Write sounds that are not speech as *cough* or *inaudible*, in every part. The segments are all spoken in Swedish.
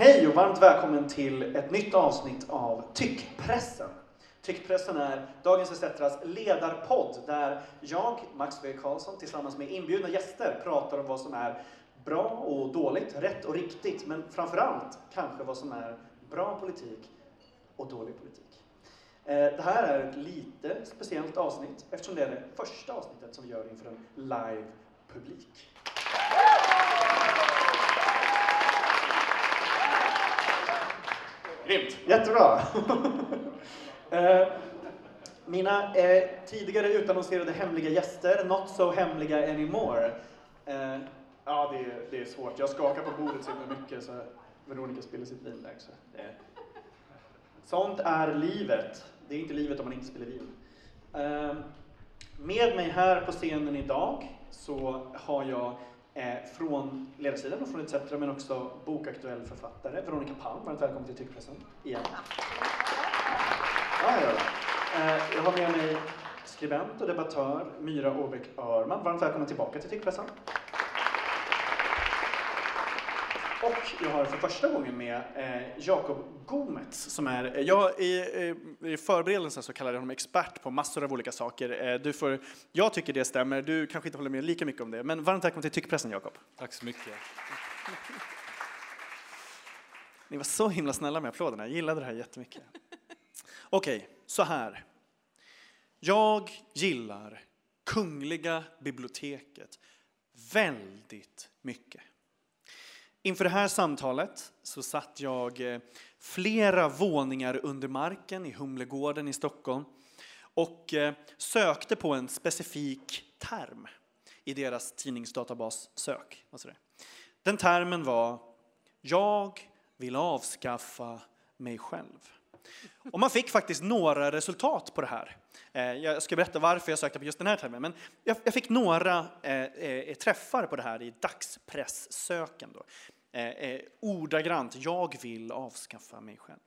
Hej och varmt välkommen till ett nytt avsnitt av Tyckpressen. Tyckpressen är Dagens ETCs ledarpodd där jag, Max W. Karlsson, tillsammans med inbjudna gäster pratar om vad som är bra och dåligt, rätt och riktigt, men framförallt kanske vad som är bra politik och dålig politik. Eh, det här är ett lite speciellt avsnitt eftersom det är det första avsnittet som vi gör inför en live-publik. Grymt, jättebra. *laughs* Eh, Mina eh, tidigare utannonserade hemliga gäster, not so hemliga anymore. Eh, ja, det är, det är svårt. Jag skakar på bordet så himla mycket så Veronica spiller sitt vin där. Så det, sånt är livet. Det är inte livet om man inte spiller vin. Eh, med mig här på scenen idag så har jag från ledarsidan och från ETC men också bokaktuell författare Veronica Palm. Varmt välkommen till Tyckpressen igen. Ja, ja, ja. Eh, Jag har med mig skribent och debattör Myra Åbäck Örman. Varmt välkommen tillbaka till Tyckpressen. Och jag har för första gången med eh, Jakob Gomets som är, eh, jag, i, i, i förberedelsen så kallade jag honom expert på massor av olika saker. Eh, du får, jag tycker det stämmer, du kanske inte håller med lika mycket om det, men varmt välkommen till Tyckpressen Jakob. Tack så mycket. Ni var så himla snälla med applåderna, jag gillade det här jättemycket. Okej, så här. Jag gillar Kungliga biblioteket väldigt mycket. Inför det här samtalet så satt jag eh, flera våningar under marken i Humlegården i Stockholm och eh, sökte på en specifik term i deras tidningsdatabas sök. Den termen var Jag vill avskaffa mig själv. Och man fick faktiskt några resultat på det här. Eh, jag ska berätta varför jag sökte på just den här termen, men jag fick några eh, eh, träffar på det här i dagspresssöken. Då. Ordagrant, jag vill avskaffa mig själv.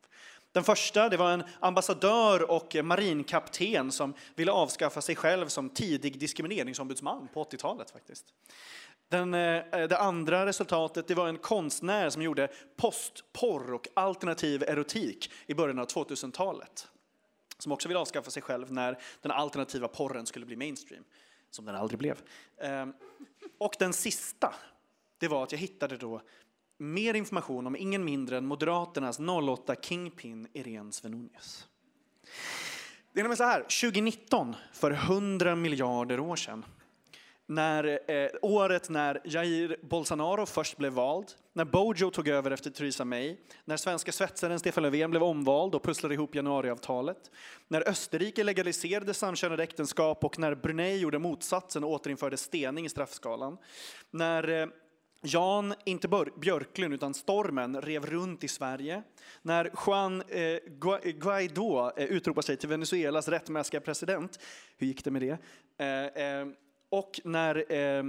Den första det var en ambassadör och marinkapten som ville avskaffa sig själv som tidig diskrimineringsombudsman på 80-talet. faktiskt. Den, det andra resultatet det var en konstnär som gjorde postporr och alternativ erotik i början av 2000-talet. Som också ville avskaffa sig själv när den alternativa porren skulle bli mainstream. Som den aldrig blev. Ehm, och den sista, det var att jag hittade då mer information om ingen mindre än Moderaternas 08 Kingpin Irene Svenonius. Det är nämligen så här, 2019, för 100 miljarder år sedan, när, eh, året när Jair Bolsonaro först blev vald, när Bojo tog över efter Theresa May, när svenska svetsaren Stefan Löfven blev omvald och pusslade ihop januariavtalet, när Österrike legaliserade samkönade äktenskap och när Brunei gjorde motsatsen och återinförde stening i straffskalan, när eh, Jan, inte Björklund utan Stormen, rev runt i Sverige. När Juan eh, Guaidó eh, utropade sig till Venezuelas rättmätiga president. Hur gick det med det? Eh, eh, och när eh,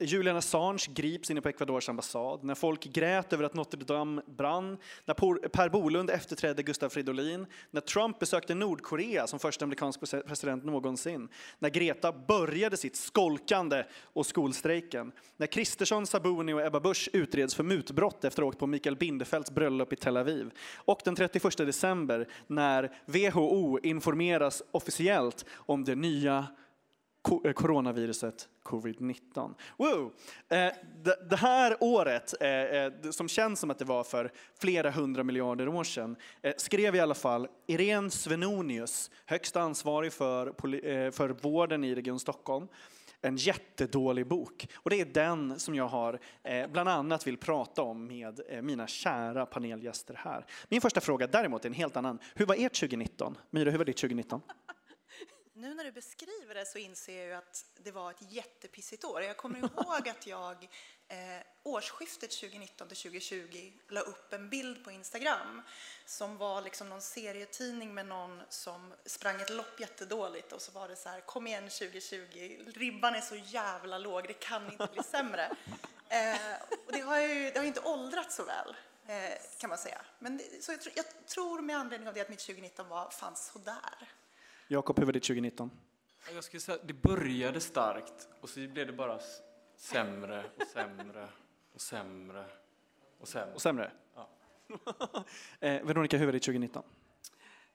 Julian Assange grips inne på Ecuadors ambassad, när folk grät över att Notre Dame brann, när Per Bolund efterträdde Gustav Fridolin, när Trump besökte Nordkorea som första amerikansk president någonsin, när Greta började sitt skolkande och skolstrejken, när Kristersson, Sabuni och Ebba Busch utreds för mutbrott efter att ha åkt på Mikael Bindefelds bröllop i Tel Aviv, och den 31 december när WHO informeras officiellt om det nya Eh, coronaviruset covid-19. Wow. Eh, det, här året, eh, som känns som att det var för flera hundra miljarder år sedan, skrev i alla fall Irene Svenonius, högst ansvarig för, för vården i Region Stockholm, en jättedålig bok. Och det är den som jag har bland annat vill prata om med mina kära panelgäster här. Min första fråga däremot är en helt annan. Hur var ert 2019? Myra, hur var ditt 2019? Nu när du beskriver det så inser jag ju att det var ett jättepissigt år. Jag kommer ihåg att jag eh, årsskiftet 2019 till 2020 la upp en bild på Instagram som var liksom någon serietidning med någon som sprang ett lopp jättedåligt och så var det så här kom igen 2020, ribban är så jävla låg, det kan inte bli sämre. *laughs* Eh, och det har ju det har inte åldrats så väl. Eh, kan man säga. Men det, så jag, tror- jag tror med anledning av det att mitt 2019 var fan sådär. Jakob, hur var ditt 2019? Jag skulle säga det började starkt och så blev det bara sämre och sämre och sämre och sämre. Och sämre? Ja. *laughs* eh, Veronica, hur var det 2019?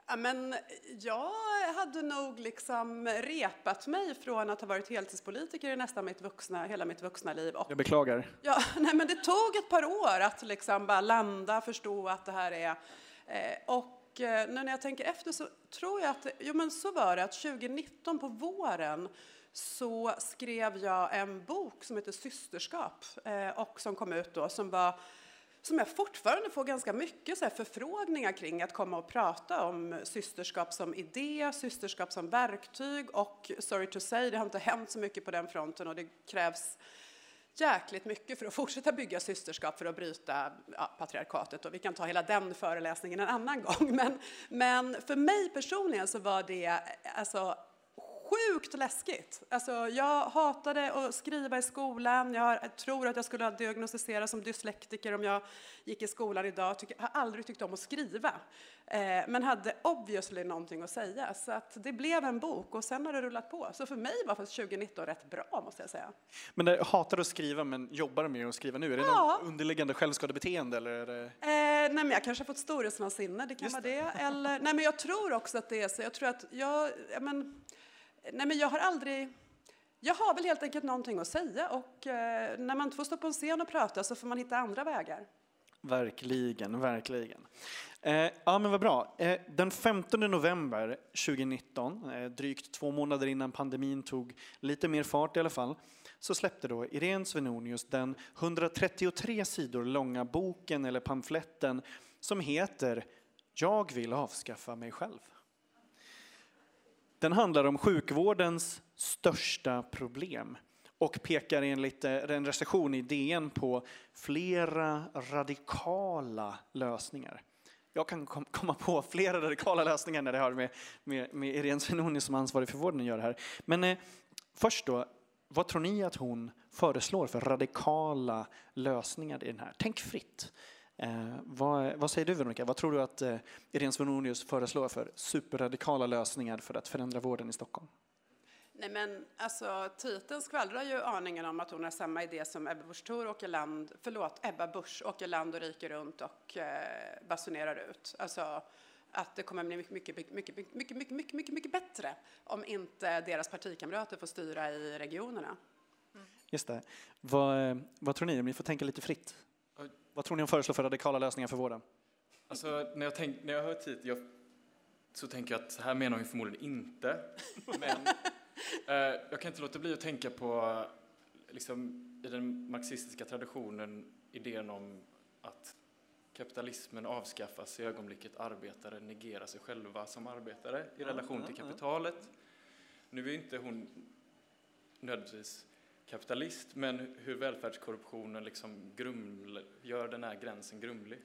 Ja, men jag hade nog liksom repat mig från att ha varit heltidspolitiker i nästan mitt vuxna, hela mitt vuxna liv. Och, Jag beklagar. ja, *laughs* nej, men det tog ett par år att liksom bara landa, förstå att det här är... Eh, och och eh, nu när jag tänker efter så tror jag att, jo men så var det, att 2019 på våren så skrev jag en bok som heter Systerskap eh, och som kom ut då som var som jag fortfarande får ganska mycket så här förfrågningar kring att komma och prata om systerskap som idé, systerskap som verktyg och sorry to say, det har inte hänt så mycket på den fronten och det krävs jäkligt mycket för att fortsätta bygga systerskap för att bryta ja, patriarkatet och vi kan ta hela den föreläsningen en annan gång. *laughs* Men, men för mig personligen så var det alltså sjukt läskigt. Alltså, jag hatade att skriva i skolan. Jag tror att jag skulle ha diagnostiserats som dyslektiker om jag gick i skolan idag. Jag har aldrig tyckt om att skriva, eh, men hade obviously någonting att säga. Så att det blev en bok och sen har det rullat på. Så för mig var faktiskt 2019 rätt bra, måste jag säga. Men det, hatar du att skriva men jobbar med att skriva nu? Är det Ja. något underliggande självskadebeteende eller? Det... Eh, nej, men jag kanske har fått storhetsvansinne, det kan Just vara det. Eller, nej, men jag tror också att det är så. Jag tror att jag, ja, men, nej, men jag har aldrig, jag har väl helt enkelt någonting att säga och eh, när man inte får stå på en scen och prata så får man hitta andra vägar. Verkligen, verkligen. Eh, ja, men vad bra. Eh, den 15 november 2019, eh, drygt två månader innan pandemin tog lite mer fart i alla fall, så släppte då Irene Svenonius den 133 sidor långa boken eller pamfletten som heter Jag vill avskaffa mig själv. Den handlar om sjukvårdens största problem och pekar enligt eh, en recension i DN på flera radikala lösningar. Jag kan komma på flera radikala lösningar när det har med, med, med Irene Svenonius som ansvarig för vården att göra här. Men eh, först då, vad tror ni att hon föreslår för radikala lösningar i den här? Tänk fritt. Eh, vad, vad säger du Veronica? Vad tror du att eh, Irene Svenonius föreslår för superradikala lösningar för att förändra vården i Stockholm? Nej, men alltså, titeln skvallrar ju aningen om att hon har samma idé som Ebba Busch Thor åker land, förlåt, Ebba Busch åker land och rike runt och eh, basunerar ut. Alltså, att det kommer bli mycket, mycket, mycket, mycket, mycket, mycket, mycket, mycket, mycket bättre om inte deras partikamrater får styra i regionerna. Just det. Vad, vad tror ni? Om ni får tänka lite fritt. Vad tror ni hon föreslår för radikala lösningar för vården? Alltså, när jag, tänk, när jag hör hit, jag, så tänker jag att så här menar hon förmodligen inte. *laughs* Men eh, jag kan inte låta bli att tänka på, liksom, i den marxistiska traditionen, idén om att kapitalismen avskaffas i ögonblicket arbetare negerar sig själva som arbetare i relation till kapitalet. Nu är inte hon nödvändigtvis kapitalist, men hur välfärdskorruptionen liksom gruml, gör den här gränsen grumlig.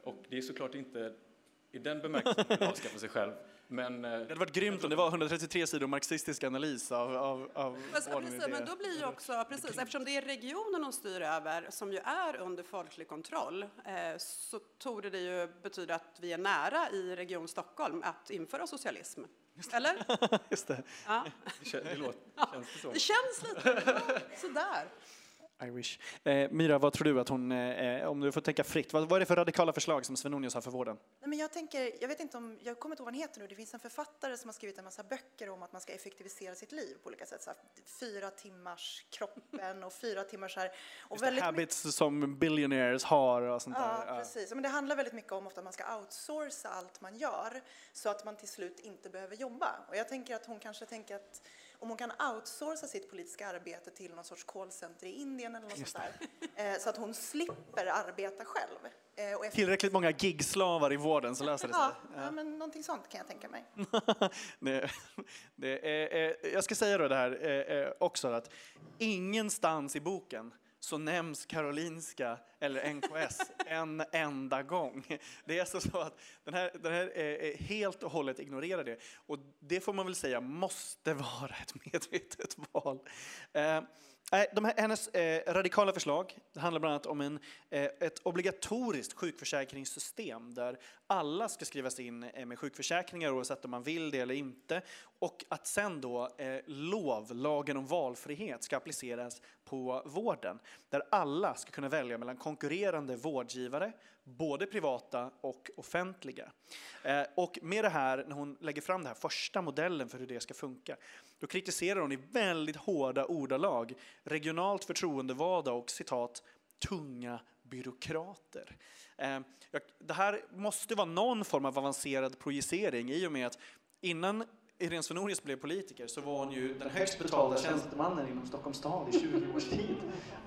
Och det är såklart inte i den bemärkelsen att avskaffa sig själv, men eh, Det hade varit grymt om det var 133 sidor marxistisk analys av, av, av i precis, men då blir ju också, precis, eftersom det är regionen de styr över, som ju är under folklig kontroll, eh, så torde det ju betyda att vi är nära i Region Stockholm att införa socialism. Eller? *laughs* Just det. Ja. det, kän- det låter, känns det så. Det känns lite sådär. I wish. Eh, Myra, vad tror du att hon, eh, om du får tänka fritt, vad, vad är det för radikala förslag som Svenonius har för vården? Nej, men jag tänker, jag vet inte om, jag kommer inte ihåg vad han heter nu, det finns en författare som har skrivit en massa böcker om att man ska effektivisera sitt liv på olika sätt. Så här, fyra timmars kroppen och fyra timmars här. Och Just väldigt habits som billionaires har och sånt Ja, där. precis. Men det handlar väldigt mycket om ofta att man ska outsourca allt man gör så att man till slut inte behöver jobba. Och jag tänker att hon kanske tänker att om hon kan outsourca sitt politiska arbete till någon sorts callcenter i Indien eller något sånt där, eh, så att hon slipper arbeta själv. Eh, efter- Tillräckligt många gigslavar i vården så löser det sig. Ja, ja, men någonting sånt kan jag tänka mig. *laughs* det, det är, eh, jag ska säga då det här också att ingenstans i boken så nämns Karolinska eller NKS en enda gång. Det är alltså så att den här, den här eh, eh, helt och hållet ignorerar det. Och det får man väl säga måste vara ett medvetet val. Eh, de här, hennes eh, radikala förslag det handlar bland annat om en, eh, ett obligatoriskt sjukförsäkringssystem där alla ska skrivas in eh, med sjukförsäkringar oavsett om man vill det eller inte. Och att sen då eh, LOV, lagen om valfrihet, ska appliceras på vården. Där alla ska kunna välja mellan konkurrerande vårdgivare, både privata och offentliga. Eh, och med det här, när hon lägger fram den här första modellen för hur det ska funka, då kritiserar hon i väldigt hårda ordalag regionalt förtroendevalda och citat tunga byråkrater. Eh, det här måste vara någon form av avancerad projicering i och med att innan Irene Svenonius blev politiker så var hon ju den högst betalda tjänstemannen inom Stockholms stad i 20 års tid. *laughs*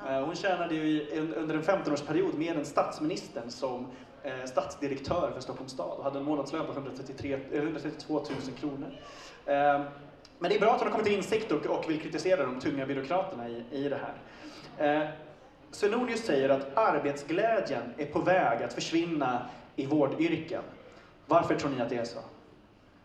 Eh, hon tjänade ju under en 15-årsperiod mer än statsministern som eh, stadsdirektör för Stockholms stad och hade en månadslön på 133, 132 000 kronor. Eh, men det är bra att hon har kommit till insikt och, och vill kritisera de tunga byråkraterna i, i det här. Svenonius säger att arbetsglädjen är på väg att försvinna i vårdyrken. Varför tror ni att det är så?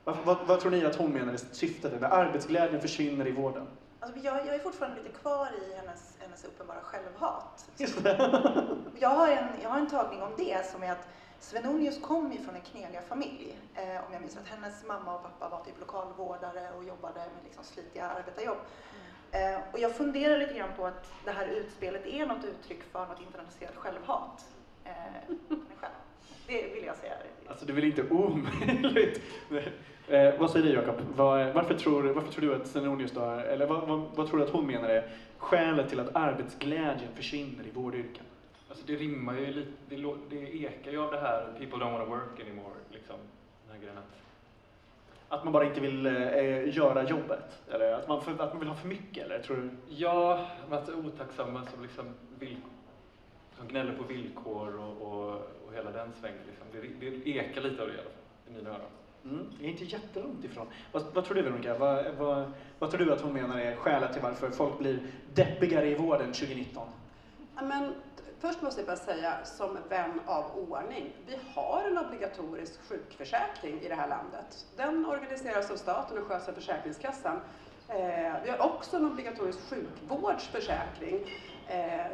Vad, vad, vad, tror ni att hon menar syftet? När arbetsglädjen försvinner i vården? Alltså jag, jag är fortfarande lite kvar i hennes, hennes uppenbara självhat. *laughs* jag, har en, jag har en tagning om det som är att Svenonius kom ju från en knegarfamilj. Eh, om jag minns rätt. Hennes mamma och pappa var typ lokalvårdare och jobbade med liksom slitiga arbetarjobb. Mm. Eh, och jag funderar lite grann på att det här utspelet är något uttryck för något internaliserat självhat. Eh, det vill jag säga. Alltså det är väl inte omöjligt? Eh, vad säger du Jakob? Var, varför, tror, varför tror du att Senonius då, eller vad, vad, vad, tror du att hon menar är skälet till att arbetsglädjen försvinner i vårdyrken? Alltså det rimmar ju lite, det, det ekar ju av det här people don't want to work anymore, liksom. Den här grejen att... att man bara inte vill eh, göra jobbet? Eller att man, för, att man vill ha för mycket, eller tror du? Ja, att otacksamma som liksom vill, som gnäller på villkor och, och, och hela den svängen. Liksom. Det, det ekar lite av det i alla fall, i mina öron. Mm, det är inte jättelångt ifrån. Vad, vad tror du Veronica? Vad, vad, vad, tror du att hon menar är skälet till varför folk blir deppigare i vården 2019? men, först måste jag bara säga, som vän av ordning, vi har en obligatorisk sjukförsäkring i det här landet. Den organiseras av staten och sköts av Försäkringskassan. Eh, vi har också en obligatorisk sjukvårdsförsäkring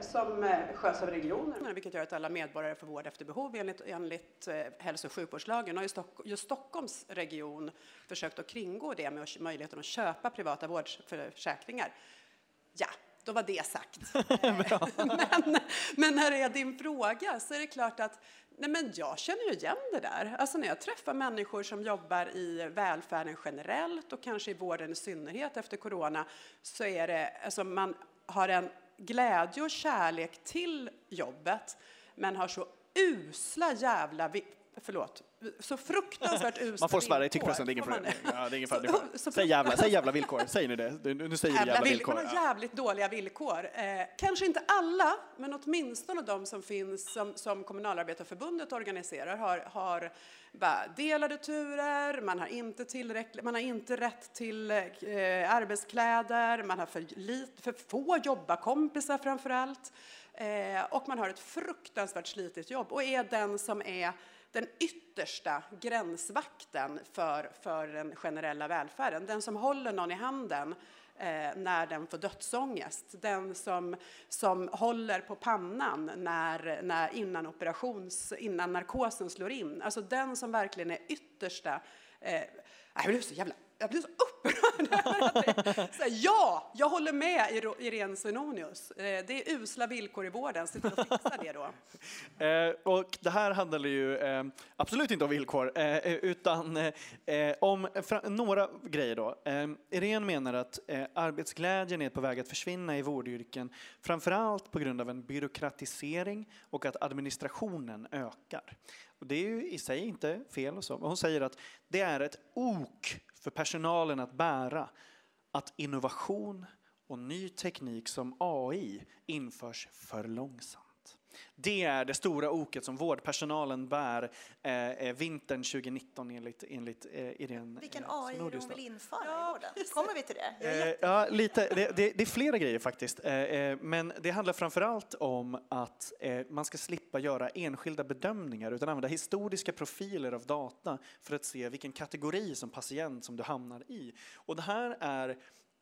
som eh, sköts av regionerna, vilket gör att alla medborgare får vård efter behov enligt, enligt eh, hälso och sjukvårdslagen. Och just Stockholms region försökt att kringgå det med möjligheten att köpa privata vårdförsäkringar. Ja, då var det sagt. *laughs* *laughs* men, men när det är din fråga så är det klart att nej men jag känner ju igen det där. Alltså när jag träffar människor som jobbar i välfärden generellt och kanske i vården i synnerhet efter corona så är det, alltså man har en glädje och kärlek till jobbet men har så usla jävla förlåt, så fruktansvärt *laughs* usla Man får svära i tyckpressen, det är ingen fara. Ja, det är ingen fara. Säg, jävla, säg jävla villkor, säger ni det? Nu säger jävla, jävla villkor. Man har jävligt dåliga villkor. Eh, kanske inte alla, men åtminstone de som finns som, som Kommunalarbetarförbundet organiserar har, har delade turer, man har inte, tillräckligt, man har inte rätt till eh, arbetskläder, man har för, lit, för få jobbarkompisar framför allt. Eh, och man har ett fruktansvärt slitigt jobb och är den som är den yttersta gränsvakten för, för den generella välfärden. Den som håller någon i handen eh, när den får dödsångest. Den som, som håller på pannan när, när innan, operations, innan narkosen slår in. Alltså den som verkligen är yttersta... Eh, jag blev så jävla jag blir så upprörd. *laughs* så ja, jag håller med Irene Svenonius. Eh, det är usla villkor i vården. Se till att fixa det då. *laughs* Eh, och det här handlar ju eh, absolut inte om villkor, eh, eh, utan om några grejer. Då. Irene menar att arbetsglädjen är på väg att försvinna i vårdyrken, framförallt på grund av en byråkratisering och att administrationen ökar. Och det är ju i sig inte fel och så, men hon säger att det är ett ok för personalen att bära att innovation och ny teknik som AI införs för långsamt. Det är det stora oket som vårdpersonalen bär eh, eh vintern 2019 enligt, enligt eh, Irene Vilken eh, AI är det hon vill införa i vården? Kommer vi till det? Eh, ja, lite, det, det, det, är flera grejer faktiskt. Eh, eh men det handlar framförallt om att man ska slippa göra enskilda bedömningar utan använda historiska profiler av data för att se vilken kategori som patient som du hamnar i. Och det här är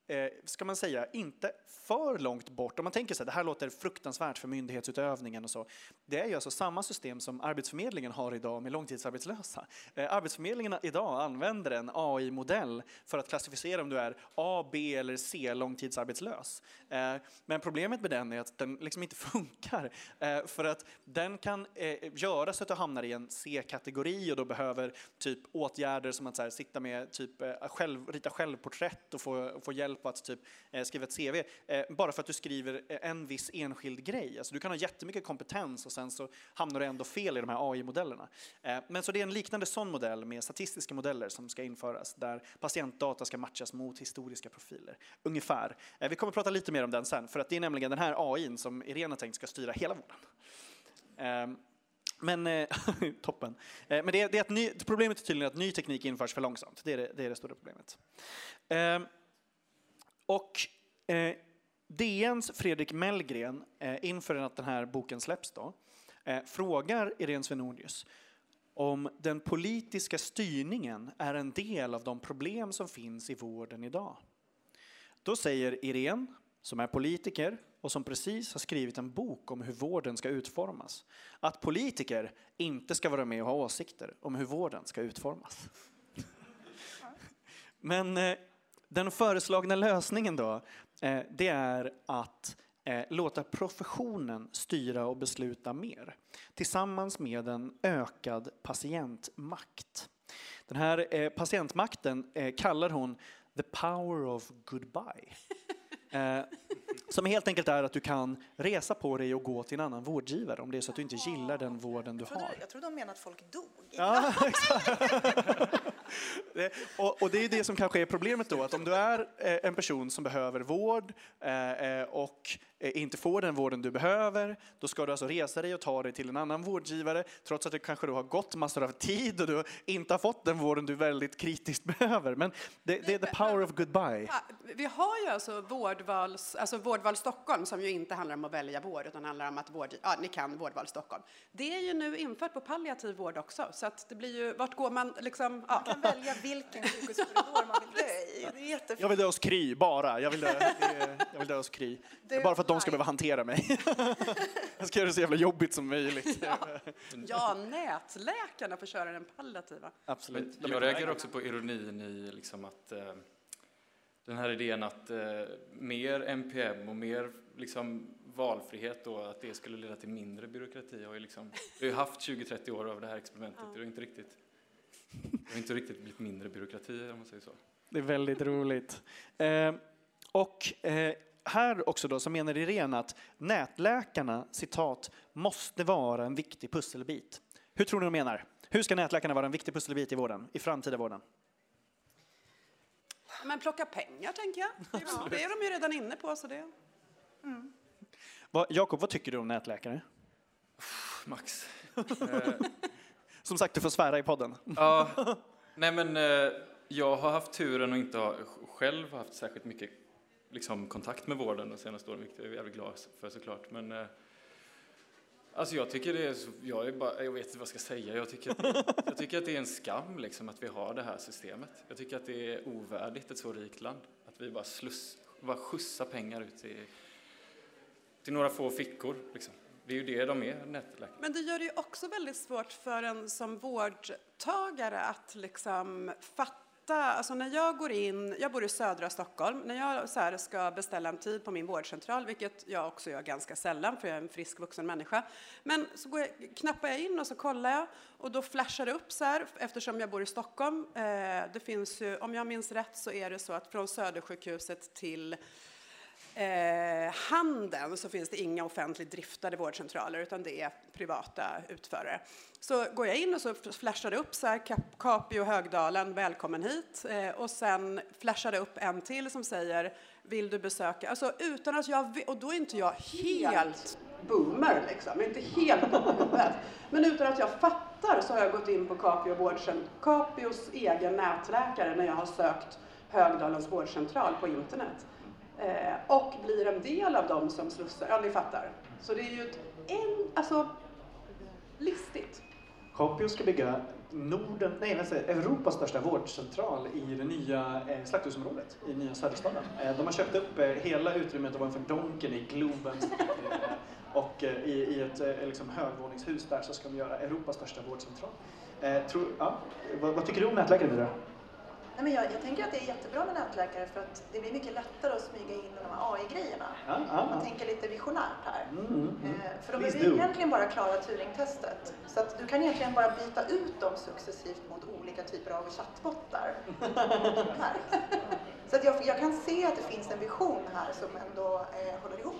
eh, ska man säga, inte för långt bort. Om man tänker sig det här låter fruktansvärt för myndighetsutövningen och så. Det är ju alltså samma system som Arbetsförmedlingen har idag med långtidsarbetslösa. Eh, Arbetsförmedlingen idag använder en AI-modell för att klassificera om du är A, B eller C långtidsarbetslös. Eh, men problemet med den är att den liksom inte *laughs* funkar eh, för att den kan eh, göra så att du hamnar i en C-kategori och då behöver typ åtgärder som att så här, sitta med typ eh, själv, rita självporträtt och få, få hjälp att typ, eh, skriva ett CV eh, bara för att du skriver eh, en viss enskild grej. Alltså, du kan ha jättemycket kompetens och sen så hamnar du ändå fel i de här AI-modellerna. Men så det är en liknande sån modell med statistiska modeller som ska införas där patientdata ska matchas mot historiska profiler. Ungefär. Vi kommer att prata lite mer om den sen för att det är nämligen den här AI som Irene har tänkt ska styra hela vården. Ehm, men, *laughs* toppen. Men det, det är att ny, problemet är tydligen att ny teknik införs för långsamt. Det är det, det, är det stora problemet. Ehm, och eh, DNs Fredrik Mellgren, eh, inför att den här boken släpps då, eh, frågar Irene Svenonius om den politiska styrningen är en del av de problem som finns i vården idag. Då säger Irene, som är politiker och som precis har skrivit en bok om hur vården ska utformas, att politiker inte ska vara med och ha åsikter om hur vården ska utformas. *laughs* Men eh, den föreslagna lösningen då, eh, det är att eh, låta professionen styra och besluta mer tillsammans med en ökad patientmakt. Den här eh, patientmakten kallar hon the power of goodbye. Som helt enkelt är att du kan resa på dig och gå till en annan vårdgivare om det är så att du inte gillar den vården du Jag trodde, har. jag trodde de menade att folk dog. Ja, *laughs* Eh, och, och det är det som kanske är problemet då, att om du är eh, en person som behöver vård eh, eh och inte får den vården du behöver, då ska du alltså resa dig och ta dig till en annan vårdgivare, trots att det kanske då har gått massor av tid och du inte har fått den vården du väldigt kritiskt *laughs* behöver. Men det, det är the power of goodbye. Ja, Vi har ju alltså vårdvals, alltså vårdval Stockholm som ju inte handlar om att välja vård utan handlar om att vård, ja, ni kan vårdval Stockholm. Det är ju nu infört på palliativ vård också så att det blir ju, vart går man liksom, ja. Man kan välja vilken sjukhuskorridor man vill *laughs* dö i. Det är jättefint. Jag vill dö hos Kry, bara. Jag vill dö, det är- jag vill dö hos Kry. Bara för att de ska behöva hantera mig. *laughs* Jag ska göra det så jävla jobbigt som möjligt. *laughs* ja, nätläkarna får köra den palliativa. Absolut. Men jag reagerar också på ironin i liksom att eh, den här idén att eh, mer NPM och mer liksom, valfrihet då, att det skulle leda till mindre byråkrati har ju liksom, vi har haft 20-30 år av det här experimentet och det har inte riktigt, det har inte riktigt blivit mindre byråkrati om man säger så. Det är väldigt roligt. Eh, och eh, här också då så menar Irene att nätläkarna, citat, måste vara en viktig pusselbit. Hur tror ni de menar? Hur ska nätläkarna vara en viktig pusselbit i vården, i framtida vården? Men plocka pengar tänker jag. Det är, väl- det är de ju redan inne på så det. Vad- Jakob, vad tycker du om nätläkare? Max. Eh, Som sagt, du får svära i podden. Ja, nej men eh, jag har haft turen och inte ha, själv haft särskilt mycket liksom, kontakt med vården de senaste åren, vilket jag är jävligt glad för såklart. Men eh, alltså jag tycker det är, jag är bara, jag vet inte vad jag ska säga, jag tycker att det, jag tycker att det är en skam liksom att vi har det här systemet. Jag tycker att det är ovärdigt ett så rikt land, att vi bara sluss, bara skjutsar pengar ut till, till några få fickor liksom. Det är ju det de är, nätläkare. Men det gör det ju också väldigt svårt för en som vårdtagare att liksom fatta, alltså när jag går in, jag bor i södra Stockholm, när jag så här ska beställa en tid på min vårdcentral, vilket jag också gör ganska sällan för jag är en frisk vuxen människa, men så går jag, knappar jag in och så kollar jag och då flashar det upp så här, eftersom jag bor i Stockholm, eh, det finns ju, om jag minns rätt så är det så att från Södersjukhuset till eh, handeln så finns det inga offentligt driftade vårdcentraler utan det är privata utförare. Så går jag in och så flashar det upp så här Cap- Capio Högdalen, välkommen hit. Eh, och sen flashar det upp en till som säger vill du besöka, alltså utan att jag, och då är inte jag helt boomer liksom, inte helt huvudet. Men utan att jag fattar så har jag gått in på Capio vårdcentral, Capios egen nätläkare när jag har sökt Högdalens vårdcentral på internet. Eh, och blir en del av dem som slussar. Ja, ni fattar. Så det är ju ett, en, alltså, listigt. Capio ska bygga Norden, nej, vänta, Europas största vårdcentral i det nya eh, slakthusområdet i nya Söderstaden. Eh, de har köpt upp eh, hela utrymmet ovanför Donken i Globen. Eh, och eh, i, i ett eh, liksom, högvåningshus där så ska de göra Europas största vårdcentral. Eh, tror, ja, vad, vad tycker du om nätläkare Mira? Nej, men jag, jag tänker att det är jättebra med nätläkare för att det blir mycket lättare att smyga in de här AI-grejerna. Ja, ja, Man tänker lite visionärt här. Mm, mm, mm. Eh, För de Please behöver do. egentligen bara klara Turing-testet. Så att du kan egentligen bara byta ut dem successivt mot olika typer av chattbottar. *laughs* Så att jag, jag kan se att det finns en vision här som ändå eh, håller ihop.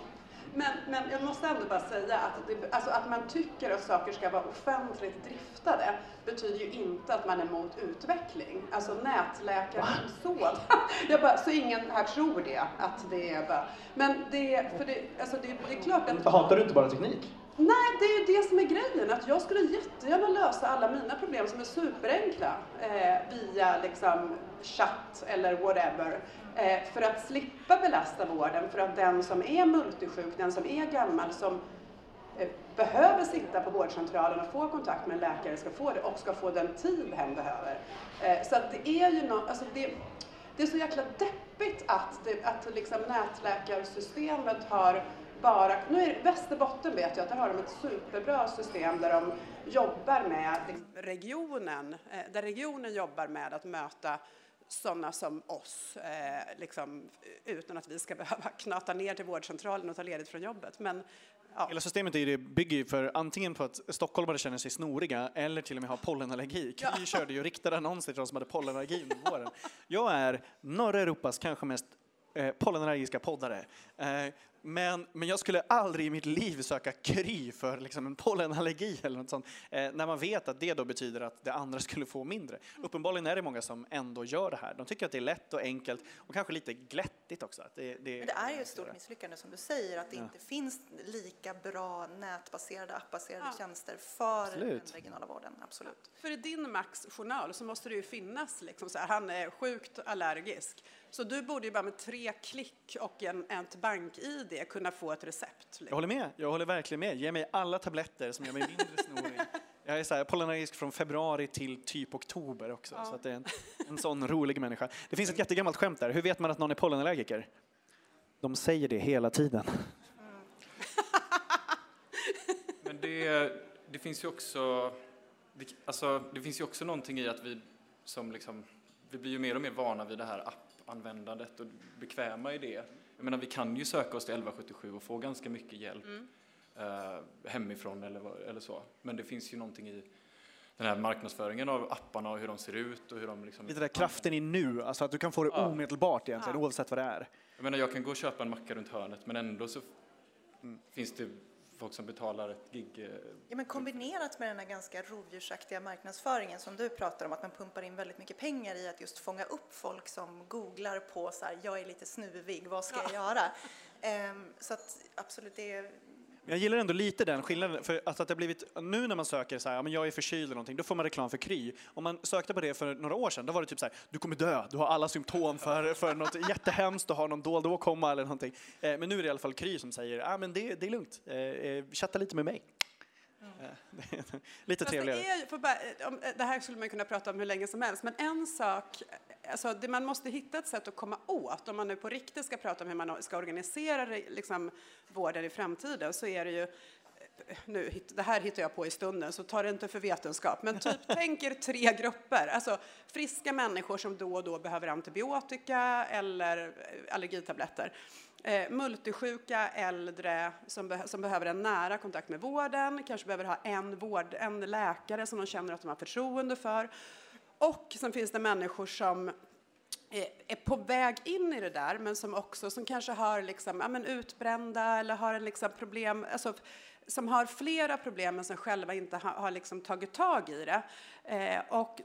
Men, men jag måste ändå bara säga att, det, alltså att man tycker att saker ska vara offentligt driftade betyder ju inte att man är emot utveckling. Alltså nätläkare som sådan. *laughs* Jag bara, så ingen här tror det, att det är bara... Men det, för det, alltså det, det är klart att... Hatar du inte bara teknik? Nej, det är ju det som är grejen. Att jag skulle jättegärna lösa alla mina problem som är superenkla eh, via liksom, chatt eller whatever. Eh, för att slippa belasta vården. För att den som är multisjuk, den som är gammal, som eh, behöver sitta på vårdcentralen och få kontakt med en läkare ska få det och ska få den tid hen behöver. Eh, så att det är ju något, alltså det, det är så jäkla deppigt att, det, att liksom nätläkarsystemet har bara, nu är Västerbotten vet jag att där har de ett superbra system där de jobbar med liksom, regionen, eh, där regionen jobbar med att möta sådana som oss, eh, liksom, utan att vi ska *laughs* behöva knata ner till vårdcentralen och ta ledigt från jobbet. Men, ja. Hela systemet är ju bygger ju för antingen på att stockholmare känner sig snoriga eller till och med har pollenallergi. Kry körde ju riktade annonser till de som hade pollenallergi under våren. Jag är norra Europas kanske mest eh, pollenallergiska poddare. Eh, men, men jag skulle aldrig i mitt liv söka Kry för liksom en pollenallergi eller något sånt. Eh, när man vet att det då betyder att det andra *laughs* skulle få mindre. Uppenbarligen är det många som ändå gör det här. De tycker att det är lätt och enkelt och kanske lite glättigt också. Att det, det, Men det är ju ett stort misslyckande som du säger att det inte finns lika bra nätbaserade, appbaserade Ja. tjänster för Absolut. den regionala vården. Absolut. För i din Max journal så måste det ju finnas liksom så här, han är sjukt allergisk. Så du borde ju bara med tre klick och en, ett bank-id kunna få ett recept. Jag Liksom. håller med. Jag håller verkligen med. Ge mig alla tabletter som gör mig mindre snorig. Jag är så här, pollenallergisk från februari till typ oktober också. Ja. Så att det är en, en sån rolig människa. Det finns ett jättegammalt skämt där. Hur vet man att någon är pollenallergiker? De säger det hela tiden. *laughs* Men det, det finns ju också, det, alltså, det finns ju också någonting i att vi som liksom, vi blir ju mer och mer vana vid det här appanvändandet och bekväma i det. Jag menar, vi kan ju söka oss till 1177 och få ganska mycket hjälp eh, hemifrån eller, eller så. Men det finns ju någonting i den här marknadsföringen av apparna och hur de ser ut och hur de liksom... Lite där kraften i nu, alltså att du kan få det Ja. omedelbart egentligen, Ja. oavsett vad det är. Jag menar, jag kan gå och köpa en macka runt hörnet men ändå så finns det folk som betalar ett gig. eh, Ja, men kombinerat med den här ganska rovdjursaktiga marknadsföringen som du pratar om, att man pumpar in väldigt mycket pengar i att just fånga upp folk som googlar på så här, jag är lite snuvig, vad ska jag göra? Ehm, så att absolut, det är jag gillar ändå lite den skillnaden, för att, att det har blivit, nu när man söker så här, ja, men jag är förkyld eller någonting, då får man reklam för Kry. Om man sökte på det för några år sedan, då var det typ så här, du kommer dö, du har alla symptom för, för något jättehemskt, du har någon dold åkomma eller någonting. Eh, men nu är det i alla fall Kry som säger, ja men det, det är lugnt, eh, eh chatta lite med mig. *laughs* Eh, lite trevligare. Det, är, bara, om, det här skulle man kunna prata om hur länge som helst, men en sak, alltså det, man måste hitta ett sätt att komma åt, om man nu på riktigt ska prata om hur man ska organisera liksom, vården i framtiden, så är det ju nu, det här hittar jag på i stunden, så ta det inte för vetenskap. Men typ, *laughs* tänk er tre grupper. Alltså friska människor som då och då behöver antibiotika eller eh, allergitabletter. Eh, multisjuka äldre som, be som behöver en nära kontakt med vården, kanske behöver ha en, vård, en läkare som de känner att de har förtroende för. Och sen finns det människor som är är på väg in i det där, men som också som kanske har liksom, ja, men utbrända eller har en liksom problem, alltså, som har flera problem men som själva inte har, har liksom tagit tag i det. Eh, och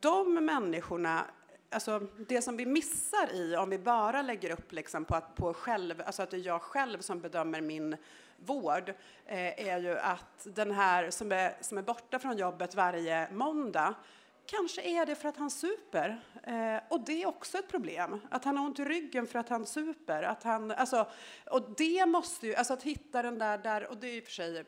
de människorna, alltså det som vi missar i om vi bara lägger upp liksom på, att, på själv, alltså att det är jag själv som bedömer min vård, eh, är ju att den här som är, som är borta från jobbet varje måndag Kanske är det för att han super. Eh, och det är också ett problem. Att han har ont i ryggen för att han super. Att han, alltså, och det måste ju, alltså att hitta den där, där och det är i och för sig,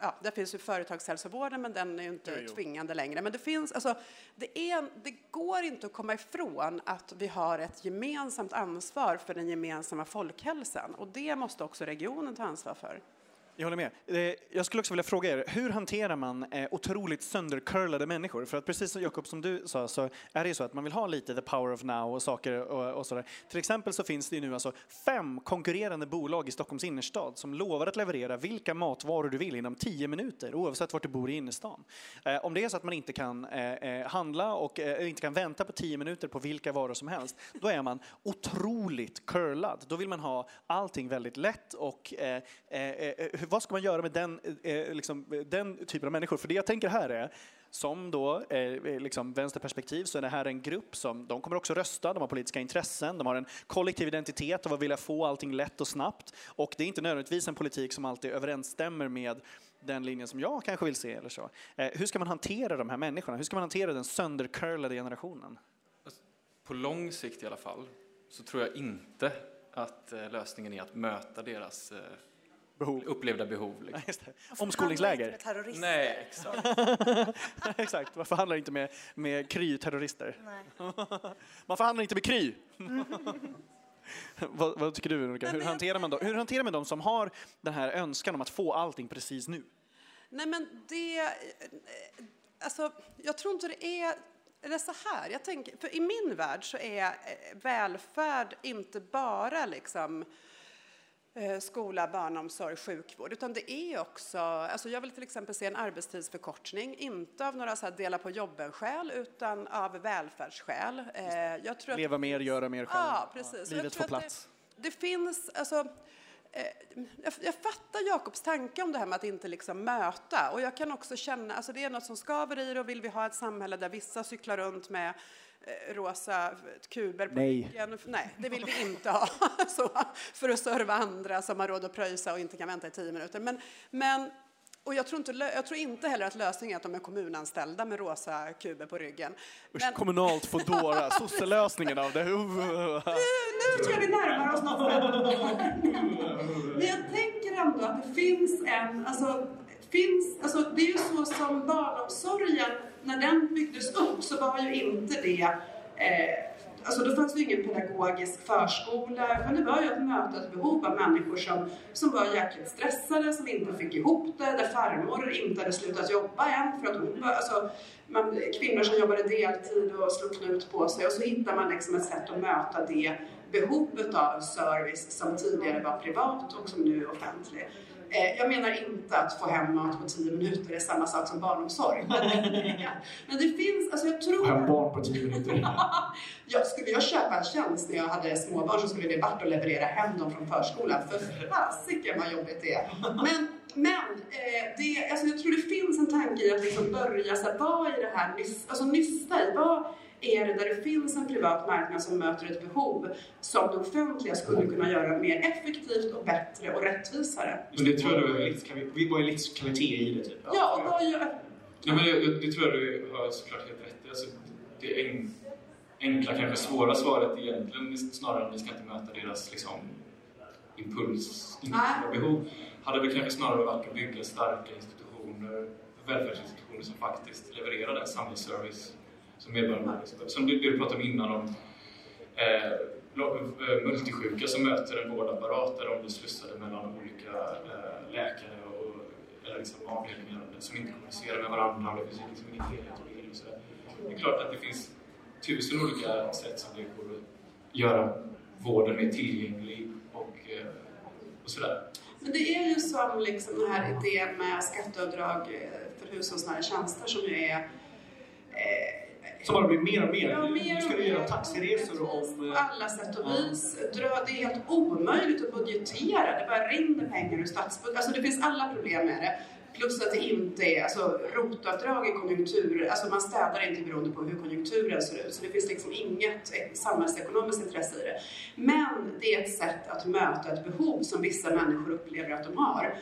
ja, där finns ju företagshälsovården men den är ju inte Jo, jo. tvingande längre. Men det finns, alltså, det, är, det går inte att komma ifrån att vi har ett gemensamt ansvar för den gemensamma folkhälsan. Och det måste också regionen ta ansvar för. Jag håller med. Eh, jag skulle också vilja fråga er, hur hanterar man eh, otroligt söndercurlade människor? För att precis som Jakob, som du sa, så är det ju så att man vill ha lite the power of now och saker och, och sådär. Till exempel så finns det ju nu alltså fem konkurrerande bolag i Stockholms innerstad som lovar att leverera vilka matvaror du vill inom tio minuter, oavsett vart du bor i innerstan. Eh, om det är så att man inte kan handla och inte kan vänta på tio minuter på vilka varor som helst, då är man otroligt curlad. Då vill man ha allting väldigt lätt och vad ska man göra med den, eh, eh, liksom, den typen av människor? För det jag tänker här är, som då eh, eh, liksom vänsterperspektiv så är det här en grupp som, de kommer också rösta, de har politiska intressen, de har en kollektiv identitet av att vilja få allting lätt och snabbt. Och det är inte nödvändigtvis en politik som alltid överensstämmer med den linjen som jag kanske vill se eller så. Eh, hur ska man hantera de här människorna? Hur ska man hantera den söndercurlade generationen? På lång sikt i alla fall så tror jag inte att eh, lösningen är att möta deras eh, Behov. upplevda behov. Liksom. *laughs* Just det. Varför Omskolningsläger. handlar det inte med terrorister? Nej, exakt. *laughs* Exakt, man förhandlar inte med, med Kry-terrorister. *laughs* Man förhandlar inte med Kry! vad, vad tycker du Veronica? Nej, Hur hanterar, man dem? Hur hanterar man de som har den här önskan om att få allting precis nu? Nej, men det... eh, Alltså, jag tror inte det är... Eller så här, jag tänker, för i min värld så är eh, välfärd inte bara liksom eh, skola, barnomsorg, sjukvård, utan det är också, alltså jag vill till exempel se en arbetstidsförkortning, inte av några så dela på jobben-skäl, utan av välfärdsskäl. Eh, Jag tror att Leva mer, göra mer själv. Ja, precis. Jag Livet får plats. Det, det finns, alltså, eh, jag, jag fattar Jakobs tanke om det här med att inte liksom möta. Och jag kan också känna, alltså det är något som skaver i det och vill vi ha ett samhälle där vissa cyklar runt med eh, rosa kuber på Nej. ryggen? Nej, det vill vi inte ha. *laughs* Så, för att serva andra som har råd att pröjsa och inte kan vänta i tio minuter. Men, men och jag tror, inte, jag tror inte heller att lösningen är att de är kommunanställda med rosa kuber på ryggen. Usch, kommunalt Foodora, *laughs* sosselösningen av det. nu tror jag vi närmar oss något. Men jag tänker ändå att det finns en, alltså, finns, alltså det är ju så som barnomsorgen, när den byggdes upp så var ju inte det eh, Alltså då fanns det ju ingen pedagogisk förskola, utan det var ju att möta ett behov av människor som, som var jäkligt stressade, som inte fick ihop det, där farmor inte hade slutat jobba än för att hon var, alltså, man, kvinnor som jobbade deltid och slog knut på sig och så hittar man liksom ett sätt att möta det behovet av service som tidigare var privat och som nu är offentlig. Eh, Jag menar inte att få hem mat på tio minuter är samma sak som barnomsorg. *laughs* Men det finns, alltså jag tror... Hem barn på tio minuter. *laughs* Ja, skulle jag köpa en tjänst när jag hade småbarn så skulle det varit att leverera hem dem från förskolan. För fasiken vad jobbigt det är. Men, men eh, det, alltså jag tror det finns en tanke i att liksom börja så här, vad är det här alltså nysta i? Vad är det där det finns en privat marknad som möter ett behov som det offentliga skulle kunna göra mer effektivt och bättre och rättvisare? Men det tror jag du är vad är livskvalitet i det? Typ? Ja, och vad gör... Ja, men det, det tror jag du har såklart helt rätt i. alltså, Det en, enkla, kanske svåra svaret egentligen snarare än att vi ska inte möta deras liksom, impuls, Nej. behov, hade väl kanske snarare varit att bygga starka institutioner, välfärdsinstitutioner som faktiskt levererar den samhällsservice som medborgarna har. Som du, du pratade om innan om eh, eh multisjuka som möter en vårdapparat där de blir slussade mellan olika eh, läkare och eller liksom avdelningar som inte kommunicerar med varandra och det finns liksom ingen helhetsbild och sådär. Det är klart att det finns tusen olika sätt som det går att göra vården mer tillgänglig och, eh, och sådär. Men det är ju som liksom den här idén med skatteavdrag eh, för hushållsnära tjänster som ju är eh, som bara blir mer och mer. Ja, mer nu ska och du göra taxiresor rättvist om... På alla sätt och vis. Dra, det är helt omöjligt att budgetera. Det bara rinner pengar ur statsbudgeten. Alltså det finns alla problem med det. Plus att det inte är, alltså rotavdrag i konjunktur, alltså man städar inte beroende på hur konjunkturen ser ut. Så det finns liksom inget samhällsekonomiskt intresse i det. Men det är ett sätt att möta ett behov som vissa människor upplever att de har.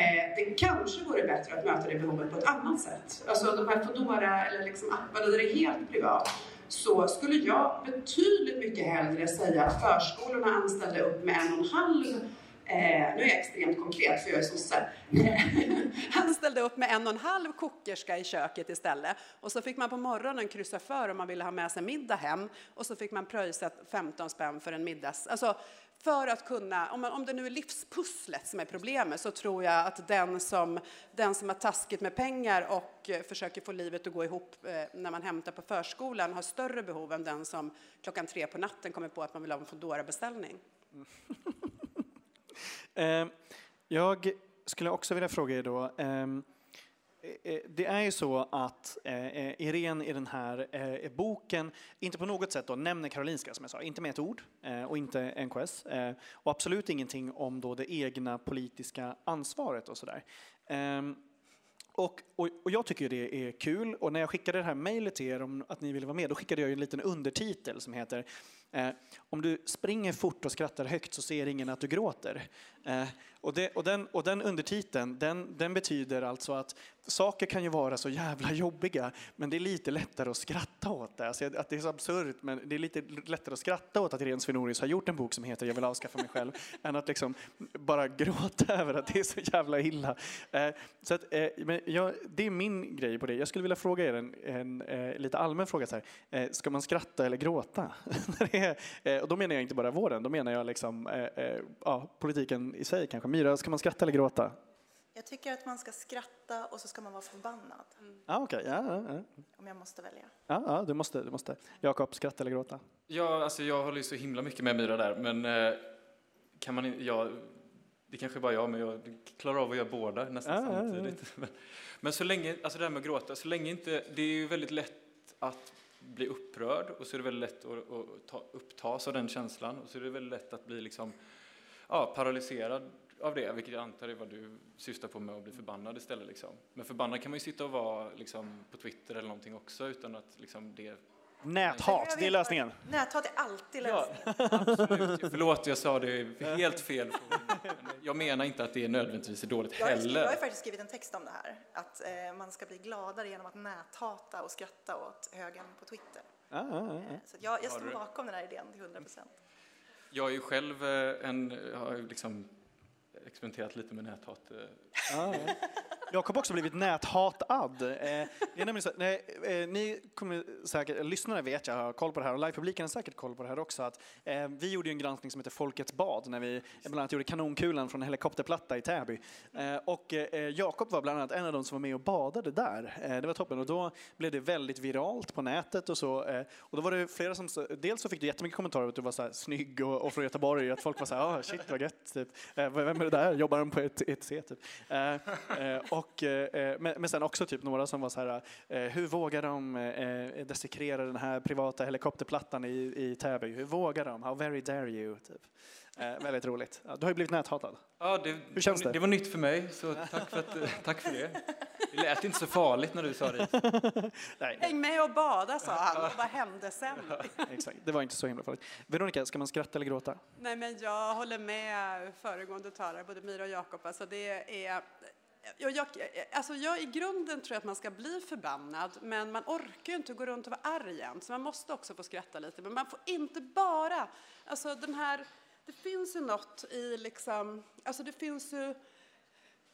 Eh, det kanske vore bättre att möta det behovet på ett annat sätt. Alltså de här Foodora eller liksom apparna där det är helt privat så skulle jag betydligt mycket hellre säga att förskolorna anställde upp med en och en halv Eh, nu är jag extremt konkret för jag är sosse. *laughs* Han ställde upp med en och en halv kokerska i köket istället. Och så fick man på morgonen kryssa för om man ville ha med sig middag hem. Och så fick man pröjsa 15 spänn för en middags... Alltså, för att kunna, om, om det nu är livspusslet som är problemet så tror jag att den som, den som har taskigt med pengar och eh, försöker få livet att gå ihop eh, när man hämtar på förskolan har större behov än den som klockan tre på natten kommer på att man vill ha en Foodora-beställning. *laughs* Eh, jag skulle också vilja fråga er då. eh, Eh, eh, det är ju så att eh, eh, Irene i den här eh, boken inte på något sätt då nämner Karolinska, som jag sa, inte med ett ord eh, och inte NKS eh, och absolut ingenting om då det egna politiska ansvaret och sådär. Ehm, och, och, och jag tycker det är kul och när jag skickade det här mejlet till er om att ni ville vara med, då skickade jag en liten undertitel som heter Om du springer fort och skrattar högt så ser ingen att du gråter. Och, det, och, den, och den undertiteln, den, den betyder alltså att saker kan ju vara så jävla jobbiga, men det är lite lättare att skratta åt det. Alltså att det är så absurt, men det är lite lättare att skratta åt att Irene Svenorius har gjort en bok som heter Jag vill avskaffa mig själv, *laughs* än att liksom bara gråta över att det är så jävla illa. Eh, så att, eh, men jag, det är min grej på det. Jag skulle vilja fråga er en, en eh, lite allmän fråga. Så här. Eh, ska man skratta eller gråta? *laughs* Eh, och då menar jag inte bara vården, då menar jag liksom, eh, ja, politiken i sig kanske. Myra, ska man skratta eller gråta? Jag tycker att man ska skratta och så ska man vara förbannad, Ja, okej. Ja, ja, ja. om jag måste välja. ja, ja, du måste. Du måste. Jakob, skratta eller gråta? Ja, alltså jag håller ju så himla mycket med Myra där, men eh, kan man ja, det kanske bara jag, men jag klarar av att göra båda nästan Ja, ja, ja. samtidigt. *laughs* Men, men så länge, alltså det här med att gråta, så länge inte, det är ju väldigt lätt att bli upprörd och så är det väldigt lätt att, att ta, upptas av den känslan och så är det väldigt lätt att bli liksom, ja, paralyserad av det, vilket jag antar är vad du syftar på med att bli förbannad istället. Liksom. Men förbannad kan man ju sitta och vara liksom, på Twitter eller någonting också utan att liksom, det Näthat, det är lösningen. Näthat är alltid Ja, lösningen. absolut. Förlåt, jag sa det helt fel. Jag menar inte att det är nödvändigtvis är dåligt Jag skrivit, jag har heller. faktiskt skrivit en text om det här, att eh, man ska bli gladare genom att näthata och skratta åt högen på Twitter. Ja, ja, ja. Eh, Så jag, jag står bakom den här idén till 100 procent. Jag är ju själv eh, en, har liksom experimenterat lite med näthat. Ah, ja. Jakob har också blivit näthatad. Eh, det är nämligen så, nej, eh, ni kommer säkert, lyssnare vet jag har koll på det här och livepubliken har säkert koll på det här också. Att, eh, vi gjorde ju en granskning som heter Folkets bad när vi bland annat gjorde kanonkulan från en helikopterplatta i Täby. Eh, och eh, Jakob var bland annat en av de som var med och badade där. Eh, det var toppen och då blev det väldigt viralt på nätet och så. Eh, och då var det flera som, dels så fick du jättemycket kommentarer att du var så här snygg och, och från Göteborg, att folk var så här, ah, shit vad gött, typ. eh, vem är det där, jobbar de på ett, C typ. Eh, eh, och, eh, men, men sen också typ några som var så här, eh, hur vågar de eh, desecrera den här privata helikopterplattan i, i Täby? Hur vågar de? How very dare you? Typ. Eh, väldigt roligt. Ja, du har ju blivit näthatad. Ja, det, Hur känns det? det var nytt för mig, så tack för, att, eh, tack för det. Det lät inte så farligt när du sa det. *laughs* Nej, Häng med och bada, sa han. Och vad hände sen? *laughs* exakt. Det var inte så himla farligt. Veronica, ska man skratta eller gråta? Nej, men jag håller med föregående talare, både Myra och Jakob. Alltså det är... Jag, jag, alltså jag, I grunden tror jag att man ska bli förbannad, men man orkar ju inte gå runt och vara arg än så man måste också få skratta lite. Men man får inte bara... Alltså den här, det finns ju något i liksom... Alltså det finns ju...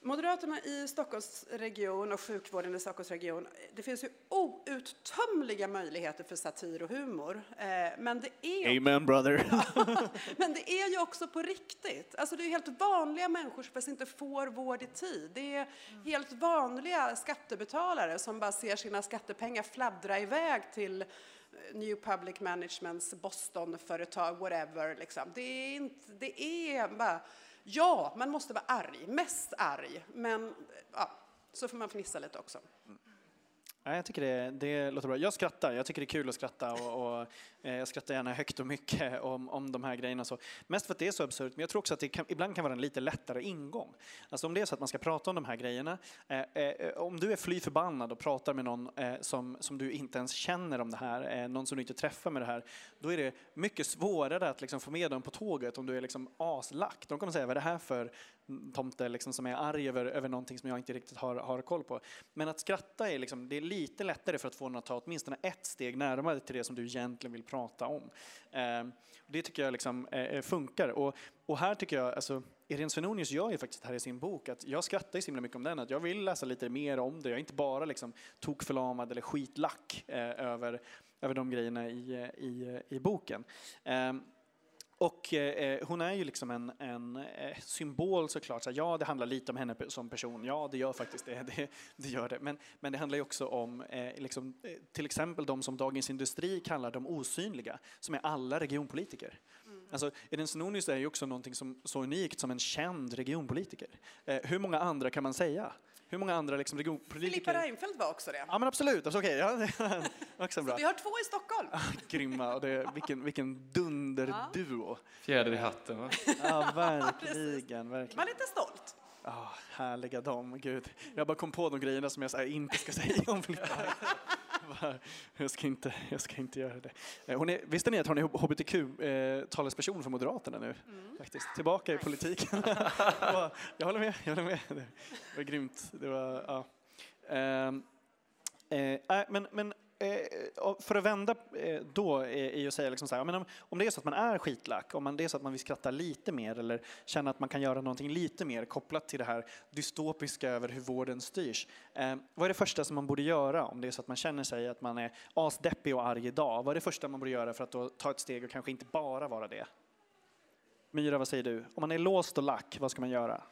Moderaterna i Stockholmsregion och sjukvården i Stockholmsregion, det finns ju outtömliga möjligheter för satir och humor. Eh, Men det är Amen brother. *laughs* men det är ju också på riktigt. Alltså det är helt vanliga människor som faktiskt inte får vård i tid. Det är helt vanliga skattebetalare som bara ser sina skattepengar fladdra iväg till eh, New Public Managements Boston-företag, whatever. Liksom. Det, är inte, det är bara... Ja, man måste vara arg, mest arg, men ja, så får man fnissa lite också. Ja, jag tycker det, det låter bra. Jag skrattar. Jag tycker det är kul att skratta och, och Eh, jag skrattar gärna högt och mycket om, om de här grejerna. Så. Mest för att det är så absurt, men jag tror också att det kan, ibland kan vara en lite lättare ingång. Alltså om det är så att man ska prata om de här grejerna, eh, eh, om du är fly förbannad och pratar med någon eh, som, som du inte ens känner om det här, eh, någon som du inte träffar med det här, då är det mycket svårare att liksom få med dem på tåget om du är liksom aslack. De kommer säga, vad är det här för tomte liksom som är arg över, över någonting som jag inte riktigt har, har koll på. Men att skratta är, liksom, det är lite lättare för att få någon att ta åtminstone ett steg närmare till det som du egentligen vill prata om. Eh, det tycker jag liksom, eh, eh, funkar. Och, och här tycker jag, alltså, Irene Svenonius gör ju faktiskt här i sin bok att jag skrattar ju så himla mycket om den, att jag vill läsa lite mer om det. Jag är inte bara liksom tokförlamad eller skitlack eh, över, över de grejerna i, eh, i, eh, i boken. Eh, och eh, hon är ju liksom en, en eh, symbol såklart. Så, ja, det handlar lite om henne som person. Ja, det gör faktiskt det. *laughs* Det, det gör det. Men, men det handlar ju också om eh, liksom, eh, till exempel de som Dagens Industri kallar de osynliga, som är alla regionpolitiker. Mm. Alltså, Edin Svenonius är ju också någonting som, så unikt som en känd regionpolitiker. Eh, hur många andra kan man säga? Hur många andra liksom regionpolitiker? Filippa Reinfeldt var också det. Ja, men absolut. Alltså, okay. ja, *laughs* också bra. Så vi har två i Stockholm. grymma. Och det, vilken, vilken dunderduo. Fjäder i hatten, va? Ja, *laughs* verkligen. verkligen. Man är lite stolt. Oh, härliga dam, gud. Jag bara kom på de grejerna som jag här, inte ska säga om Filippa. *laughs* *laughs* jag, ska inte, jag ska inte göra det. Eh, hon är, visste ni att hon är hbtq-talesperson eh, för Moderaterna nu? Mm. Faktiskt. Tillbaka i politiken. *laughs* *laughs* jag håller med, jag håller med. Det var grymt. Det var, ja. Eh, eh, men, men Eh, för att vända eh, då är ju att säga liksom så här, om, om det är så att man är skitlack, om man, det är så att man vill skratta lite mer eller känna att man kan göra någonting lite mer kopplat till det här dystopiska över hur vården styrs. Eh, vad är det första som man borde göra om det är så att man känner sig att man är asdeppig och arg idag? Vad är det första man borde göra för att då ta ett steg och kanske inte bara vara det? Myra, vad säger du? Om man är låst och lack, vad ska man göra?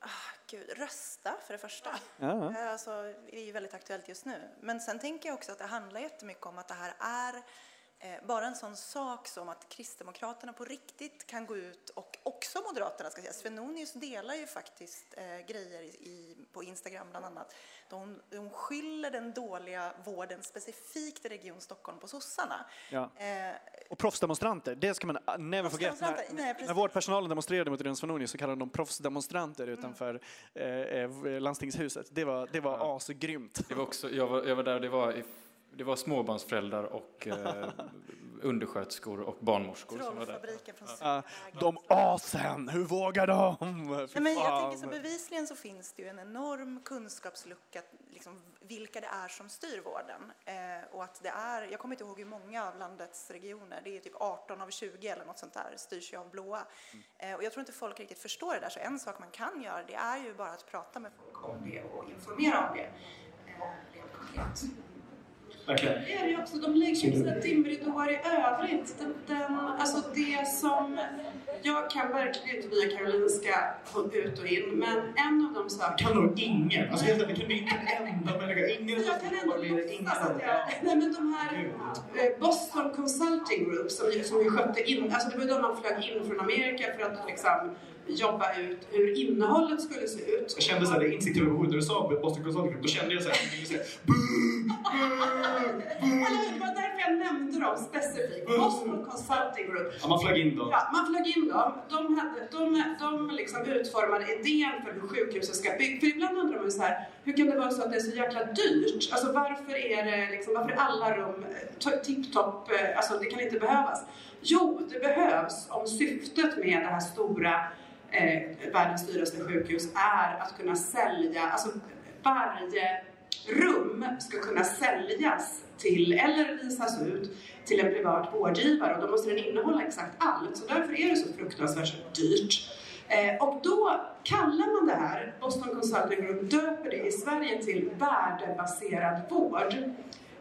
Ah, Gud, rösta för det första. Ja. Eh, alltså, det är ju väldigt aktuellt just nu. Men sen tänker jag också att det handlar jättemycket om att det här är bara en sån sak som att Kristdemokraterna på riktigt kan gå ut och också Moderaterna ska säga. Svenonius delar ju faktiskt eh, grejer i, på Instagram bland annat. De, de skyller den dåliga vården specifikt i Region Stockholm på sossarna. Ja. Eh, och proffsdemonstranter, det ska man never forget. När, Nej, när vårdpersonalen demonstrerade mot Irene Svenonius så kallade de proffsdemonstranter mm. utanför mm. eh, landstingshuset. Det var, det var ja. asgrymt. Det var också, jag, var, jag var där och det var i det var småbarnsföräldrar och eh, *laughs* undersköterskor och barnmorskor som var där. Från ja. De asen, hur vågar de? *laughs* Nej, men jag tänker så bevisligen så finns det ju en enorm kunskapslucka, liksom, vilka det är som styr vården. Eh, och att det är, jag kommer inte ihåg hur många av landets regioner, det är typ 18 av 20 eller något sånt där, styrs ju av blåa. Mm. Eh, och jag tror inte folk riktigt förstår det där, så en sak man kan göra det är ju bara att prata med folk om det och informera om det. Eh, rent konkret. Verkligen. Det är det också. De lägger sina dimridåer i övrigt. Den, den, alltså det som... Jag kan verkligen inte via Karolinska ut och in, men en av de saker... Kan nog ingen. Alltså helt enkelt, kan du inte en enda människa. Ingen jag kan ändå låtsas att jag... Nej men de här eh, Boston Consulting Group som, som ju skötte in... Alltså det var ju de man flög in från Amerika för att liksom jobba ut hur innehållet skulle se ut. Jag kände såhär, instinktiv emotion när du sa Boston Consulting då kände jag såhär, jag ville säga Det var därför jag nämnde dem specifikt. Boston Consulting Group. Ja, man flög in dem. Ja, man flög in dem. De, hade, de, de liksom utformade idén för hur sjukhuset ska byggas. För ibland undrar man ju så här, hur kan det vara så att det är så jäkla dyrt? Alltså varför är det liksom, varför är alla rum tipptopp? Alltså det kan inte behövas. Jo, det behövs om syftet med det här stora eh, världens dyraste sjukhus är att kunna sälja, alltså varje rum ska kunna säljas till, eller visas ut till en privat vårdgivare och då måste den innehålla exakt allt. Så därför är det så fruktansvärt dyrt. Eh, och då kallar man det här, Boston Consulting Group döper det i Sverige till värdebaserad vård.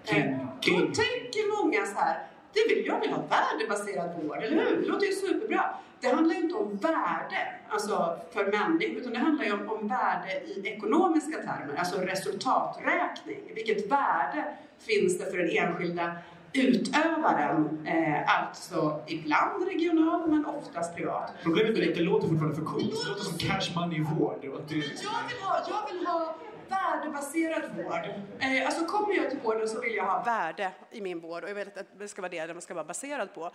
Eh, då tänker många så här, det vill, jag vill ha värdebaserad vård, eller hur? Det låter ju superbra. Det handlar ju inte om värde alltså för människor, utan det handlar ju om, om värde i ekonomiska termer, alltså resultaträkning. Vilket värde finns det för den enskilda utövaren, eh, alltså ibland regional men oftast privat. Problemet är att det låter fortfarande för coolt. Det låter som cash money vård. Jag vill ha, jag vill ha värdebaserad vård. Eh, alltså kommer jag till vården så vill jag ha värde i min vård och jag vet att det ska vara det den ska vara baserad på.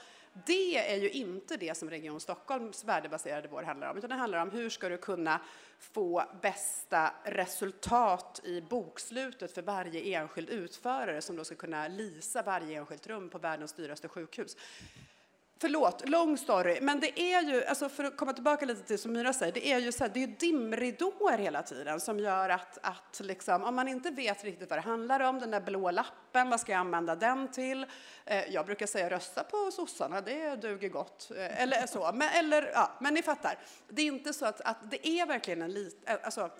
Det är ju inte det som Region Stockholms värdebaserade vård handlar om, utan det handlar om hur ska du kunna få bästa resultat i bokslutet för varje enskild utförare som då ska kunna lisa varje enskilt rum på världens dyraste sjukhus. Förlåt, lång story, men det är ju, alltså för att komma tillbaka lite till som Myra säger, det är ju så här, det är dimridåer hela tiden som gör att, att liksom, om man inte vet riktigt vad det handlar om, den där blå lappen, vad ska jag använda den till? Eh, jag brukar säga rösta på sossarna, det duger gott. Eh, eller så, men, eller, ja, men ni fattar. Det är inte så att, att det är verkligen en liten, eh, alltså,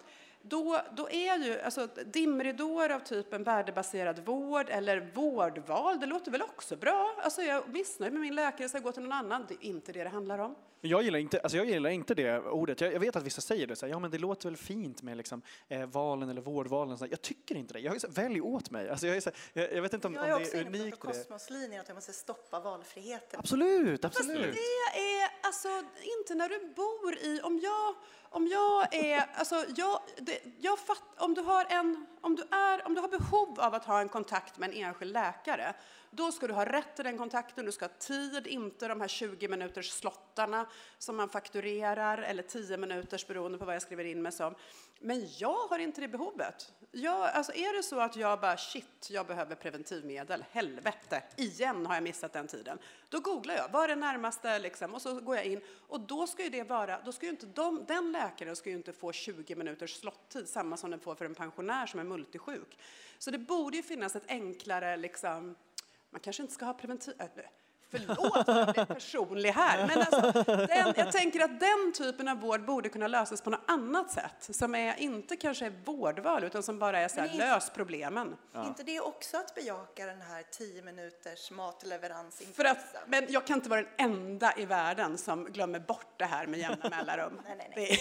då, då är ju alltså, dimridåer av typen värdebaserad vård eller vårdval, det låter väl också bra? Alltså, jag är missnöjd med min läkare, så jag går till någon annan. Det är inte det det handlar om. Jag gillar inte, alltså jag gillar inte det ordet. Jag, jag vet att vissa säger det, så här, ja men det låter väl fint med liksom, eh, valen eller vårdvalen. Så här. Jag tycker inte det. Jag är så, här, välj åt mig. Alltså jag, är så jag, jag vet inte om, Jag om är det är unikt. på Det. kosmoslinjen att jag måste stoppa valfriheten. Absolut, Fast absolut. det är alltså inte när du bor i, om jag, om jag är, alltså jag, det, jag fatt, om du har en, om du är, om du har behov av att ha en kontakt med en enskild läkare, då ska du ha rätt till den kontakten, du ska ha tid, inte de här 20 minuters slottarna som man fakturerar, eller 10 minuters beroende på vad jag skriver in mig som. Men jag har inte det behovet. Jag, alltså är det så att jag bara shit, jag behöver preventivmedel, helvete, igen har jag missat den tiden. Då googlar jag, vad är det närmaste liksom, och så går jag in och då ska ju det vara, då ska ju inte de, den läkaren ska ju inte få 20 minuters slottid, samma som den får för en pensionär som är multisjuk. Så det borde ju finnas ett enklare liksom, man kanske inte ska ha preventiv... Äh, Förlåt om jag blir personlig här, men alltså, den, jag tänker att den typen av vård borde kunna lösas på något annat sätt, som är, inte kanske är vårdval, utan som bara är så här, inte- lös problemen. Är inte det också att bejaka den här 10 minuters matleverans? För att, men jag kan inte vara den enda i världen som glömmer bort det här med jämna mellanrum. *laughs* Nej, nej, nej.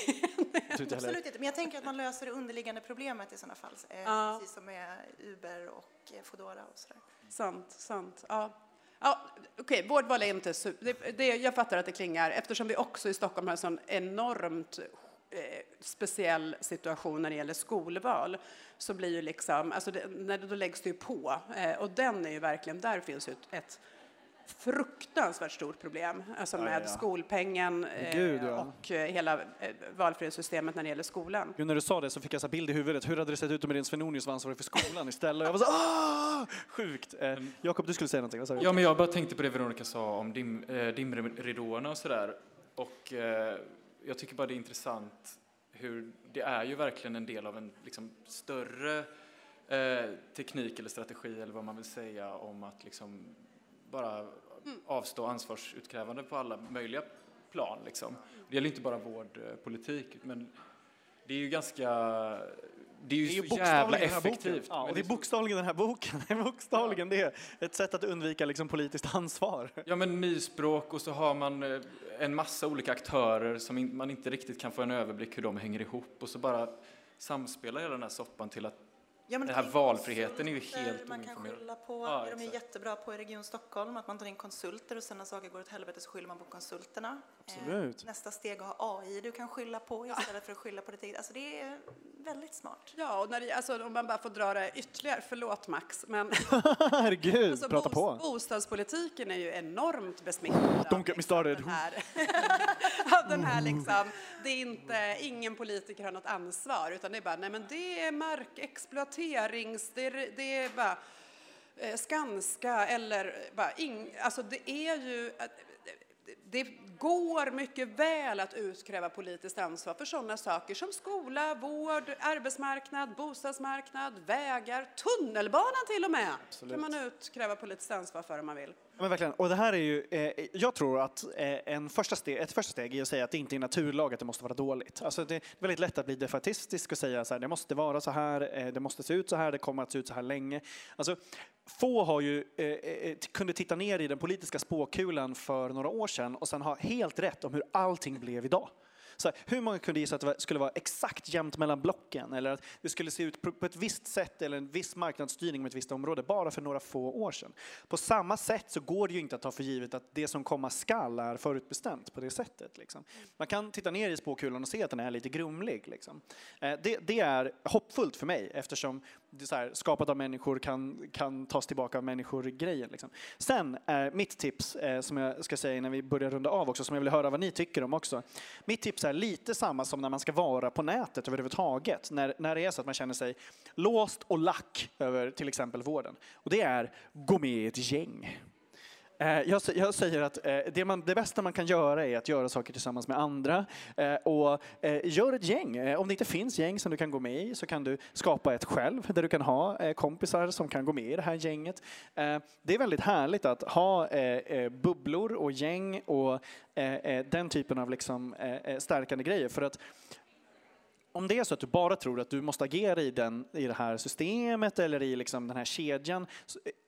är-. Absolut inte, men jag tänker att man löser det underliggande problemet i sådana fall. Eh, Ja. Precis som med Uber och eh, Foodora och sådär. Sant, sant. Ja. Ja, Okej, vårdval är liksom inte... Det, det, jag fattar att det klingar, eftersom vi också i Stockholm har en sån enormt eh, speciell situation när det gäller skolval, så blir ju liksom... Alltså det, när det, då läggs det ju på. Eh, och den är ju verkligen... Där finns ju ett, ett fruktansvärt stort problem, alltså Ja, ja, med ja. skolpengen eh, Gud, ja. och eh, hela eh, valfrihetssystemet när det gäller skolan. Gud, när du sa det så fick jag så bild i huvudet. Hur hade det sett ut om Irene Svenonius var ansvarig för skolan istället? Och jag var så ah! Sjukt! Eh, Jakob, du skulle säga någonting. Du? Ja, men jag bara tänkte på det Veronica sa om dim, eh, dimridåerna och sådär. Och eh, jag tycker bara det är intressant hur det är ju verkligen en del av en liksom, större eh, teknik eller strategi eller vad man vill säga om att liksom bara avstå ansvarsutkrävande på alla möjliga plan. Liksom. Det gäller inte bara vårdpolitik, men det är ju ganska... Det är ju, så jävla den här boken. effektivt. Ja, det är bokstavligen den här boken. Det är bokstavligen det. Ett sätt att undvika liksom politiskt ansvar. Ja, men nyspråk och så har man eh, en massa olika aktörer som man inte riktigt kan få en överblick hur de hänger ihop och så bara samspelar hela den här soppan till att Ja, men Den här valfriheten är ju helt Man kan skylla på, Ja, är de är jättebra på i Region Stockholm, att man tar in konsulter och sen när saker går åt helvete så skyller man på konsulterna. Absolut. Eh, nästa steg att ha AI du kan skylla på istället för att skylla på ditt eget. Alltså det är väldigt smart. Ja, och när det, alltså, om man bara får dra det ytterligare, förlåt Max, men *laughs* Herregud, Alltså, prata bos- på. Bostadspolitiken är ju enormt besmittad. Don't get me started. Den här, *laughs* av den här liksom, det är inte, ingen politiker har något ansvar, utan det är bara, nej men det är markexploaterings, det är, det är bara eh, Skanska eller bara ing, alltså det är ju, eh, det går mycket väl att utkräva politiskt ansvar för sådana saker som skola, vård, arbetsmarknad, bostadsmarknad, vägar, tunnelbanan till och med. kan man utkräva politiskt ansvar för om man vill. Men verkligen. Och det här är ju, eh, jag tror att eh, en första steg, ett första steg är att säga att det inte är naturlag att det måste vara dåligt. Alltså det är väldigt lätt att bli defaitistisk och säga så här, det måste vara så här, eh, det måste se ut så här, det kommer att se ut så här länge. Alltså, få har ju, eh, eh, eh, kunde titta ner i den politiska spåkulan för några år sedan och sen ha helt rätt om hur allting blev idag. Så här, hur många kunde gissa att det skulle vara exakt jämnt mellan blocken eller att det skulle se ut på, ett visst sätt eller en viss marknadsstyrning med ett visst område bara för några få år sedan? På samma sätt så går det ju inte att ta för givet att det som komma skall är förutbestämt på det sättet. Liksom. Man kan titta ner i spåkulan och se att den är lite grumlig. Liksom. Eh, det, det är hoppfullt för mig eftersom det är så här, skapat av människor kan, kan tas tillbaka av människor-grejen. Liksom. Sen är mitt tips, eh, som jag ska säga innan vi börjar runda av också, som jag vill höra vad ni tycker om också. Mitt tips är lite samma som när man ska vara på nätet överhuvudtaget. När, när det är så att man känner sig låst och lack över till exempel vården. Och det är, gå med i ett gäng. Eh, jag, jag säger att eh, det, man, det bästa man kan göra är att göra saker tillsammans med andra. Eh, och gör ett gäng. Om det inte finns gäng som du kan gå med i så kan du skapa ett själv där du kan ha kompisar som kan gå med i det här gänget. Det är väldigt härligt att ha bubblor och gäng och den typen av liksom, stärkande grejer. För att om det är så att du bara tror att du måste agera i, den, i det här systemet eller i liksom den här kedjan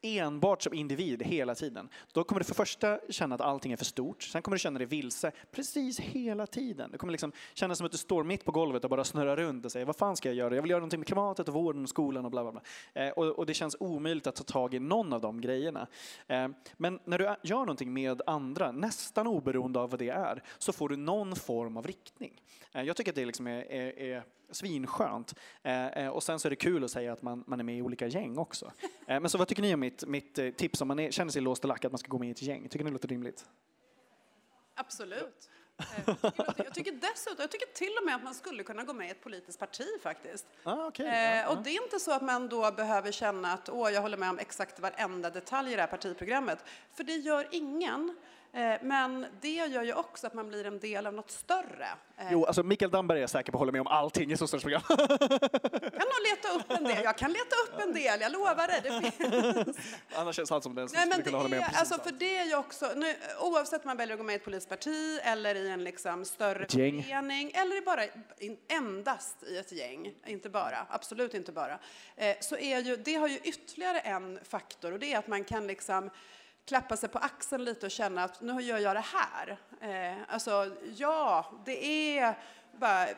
enbart som individ hela tiden, då kommer du för första känna att allting är för stort. Sen kommer du känna dig vilse precis hela tiden. Det kommer liksom kännas som att du står mitt på golvet och bara snurrar runt och säger vad fan ska jag göra? Jag vill göra någonting med klimatet och vården och skolan och bla bla bla. Eh, och, och det känns omöjligt att ta tag i någon av de grejerna. Eh, men när du gör någonting med andra, nästan oberoende av vad det är, så får du någon form av riktning. Eh, jag tycker att det liksom är, är, är svinskönt. Eh, eh, och sen så är det kul att säga att man, man är med i olika gäng också. Eh, men så vad tycker ni om mitt, mitt eh, tips om man är, känner sig låst och lack att man ska gå med i ett gäng? Tycker ni det låter rimligt? Absolut. Eh, Jag tycker, jag tycker dessutom, jag tycker till och med att man skulle kunna gå med i ett politiskt parti faktiskt. Ah, okay. Eh, och det är inte så att man då behöver känna att åh, jag håller med om exakt varenda detalj i det här partiprogrammet. För det gör ingen. Eh, men det gör ju också att man blir en del av något större. Eh, Jo, alltså Mikael Damberg är säker på att hålla med om allting i sossarnas program. kan nog leta upp en del. Jag kan leta upp en del, jag lovar det. det finns. Annars känns han som den som Nej, skulle kunna hålla med om precis alltså, allt. för det är ju också, nu, oavsett om man väljer att gå med i ett politiskt parti eller i en liksom större förening eller bara endast i ett gäng, inte bara, absolut inte bara, eh, så är ju, det har ju ytterligare en faktor och det är att man kan liksom klappa sig på axeln lite och känna att nu gör jag det här. Eh, alltså, ja, det är bara eh,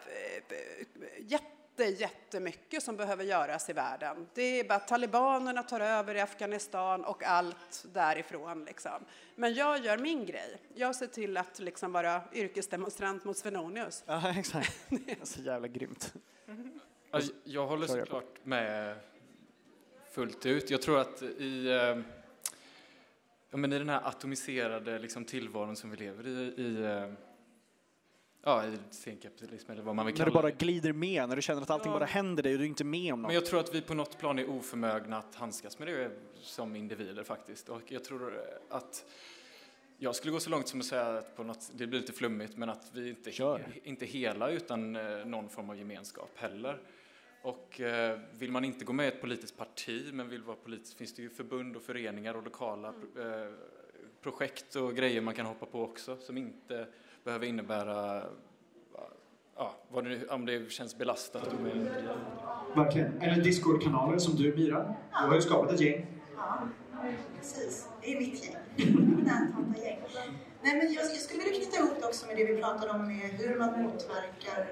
jätte, jättemycket som behöver göras i världen. Det är bara talibanerna tar över i Afghanistan och allt därifrån. Liksom. Men jag gör min grej. Jag ser till att liksom vara yrkesdemonstrant mot Svenonius. Ja, exakt. Det är så jävla grymt. Alltså, jag håller såklart med fullt ut. Jag tror att i, eh, ja, men i den här atomiserade liksom, tillvaron som vi lever i, i, eh, ja, i senkapitalism eller vad man vill När kalla du bara det. glider med, när du känner att allting Ja. bara händer dig och du är inte med om något. Men jag tror att vi på något plan är oförmögna att handskas med det som individer faktiskt. Och jag tror att jag skulle gå så långt som att säga att på något, det blir lite flummigt, men att vi inte, Kör. inte hela utan eh, någon form av gemenskap heller. Och eh, vill man inte gå med i ett politiskt parti, men vill vara politisk, finns det ju förbund och föreningar och lokala eh, projekt och grejer man kan hoppa på också, som inte behöver innebära Ja, vad det, nu- om det känns belastat. med. Verkligen. Eller Discord-kanaler som du, Mira. Du har ju skapat ett gäng. Ja, precis. Det är mitt gäng. Nättanta-gäng. Nej, men jag, jag skulle vilja knyta ihop det också med det vi pratade om med hur man motverkar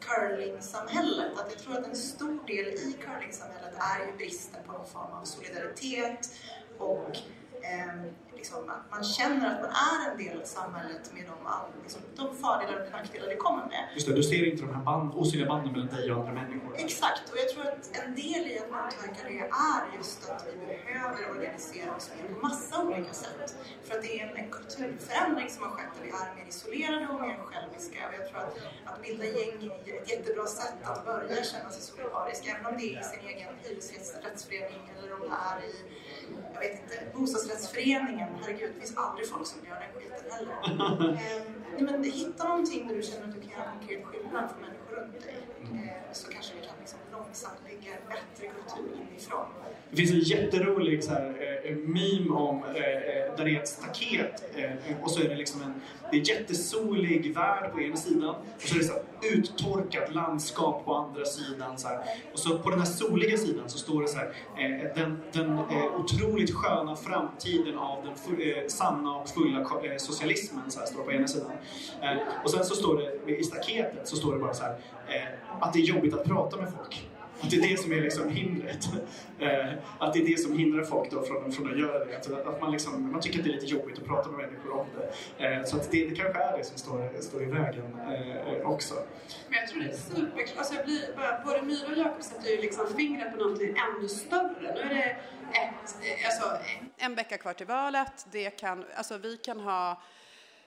curlingsamhället. Att jag tror att en stor del i curlingsamhället är ju bristen på någon form av solidaritet och eh, liksom att man känner att man är en del av samhället med de, liksom, de fördelar och nackdelar det kommer med. Just det, du ser inte de här band, osynliga banden mellan dig och andra människor. Exakt, och jag tror att en del i att motverka det är just att vi behöver organisera oss mer på massa olika sätt. För att det är en, en kulturförändring som har skett där vi är mer isolerade och mer själviska. Och jag tror att, att bilda gäng är ett jättebra sätt att börja känna sig solidarisk, även om det är i sin egen hyresrättsförening eller om det är i jag vet inte, bostadsrättsföreningen. Herregud, det finns aldrig folk som gör den skiten heller. *laughs* Nej, men hitta någonting där du känner att du kan göra konkret skillnad för människor runt dig. Ehm, så kanske vi kan liksom långsamt bygga en bättre kultur inifrån. Det finns en jätterolig så här, eh, meme om eh, eh, där det är ett staket eh, och så är det liksom en det är jättesolig värld på ena sidan och så är det så här, uttorkat landskap på andra sidan. Så här. Och så på den här soliga sidan så står det så här, eh, den, den eh, otroligt sköna framtiden av den eh, sanna och fulla eh, socialismen så här, står på ena sidan. Eh, och sen så står det i staketet så står det bara så här eh, att det är jobbigt att prata med folk. Att det är det som är liksom hindret. *laughs* Eh, att det är det som hindrar folk då från, från att göra det. Att, att man, liksom, man tycker att det är lite jobbigt att prata med människor om det. Eh, så att det, det kanske är det som står, står i vägen eh, också. Men jag tror det är superklart. Alltså jag blir, bara, både Myra och Jakob sätter ju liksom fingret på någonting ännu större. Nu är det ett... Alltså, En vecka kvar till valet. Det kan, alltså vi kan ha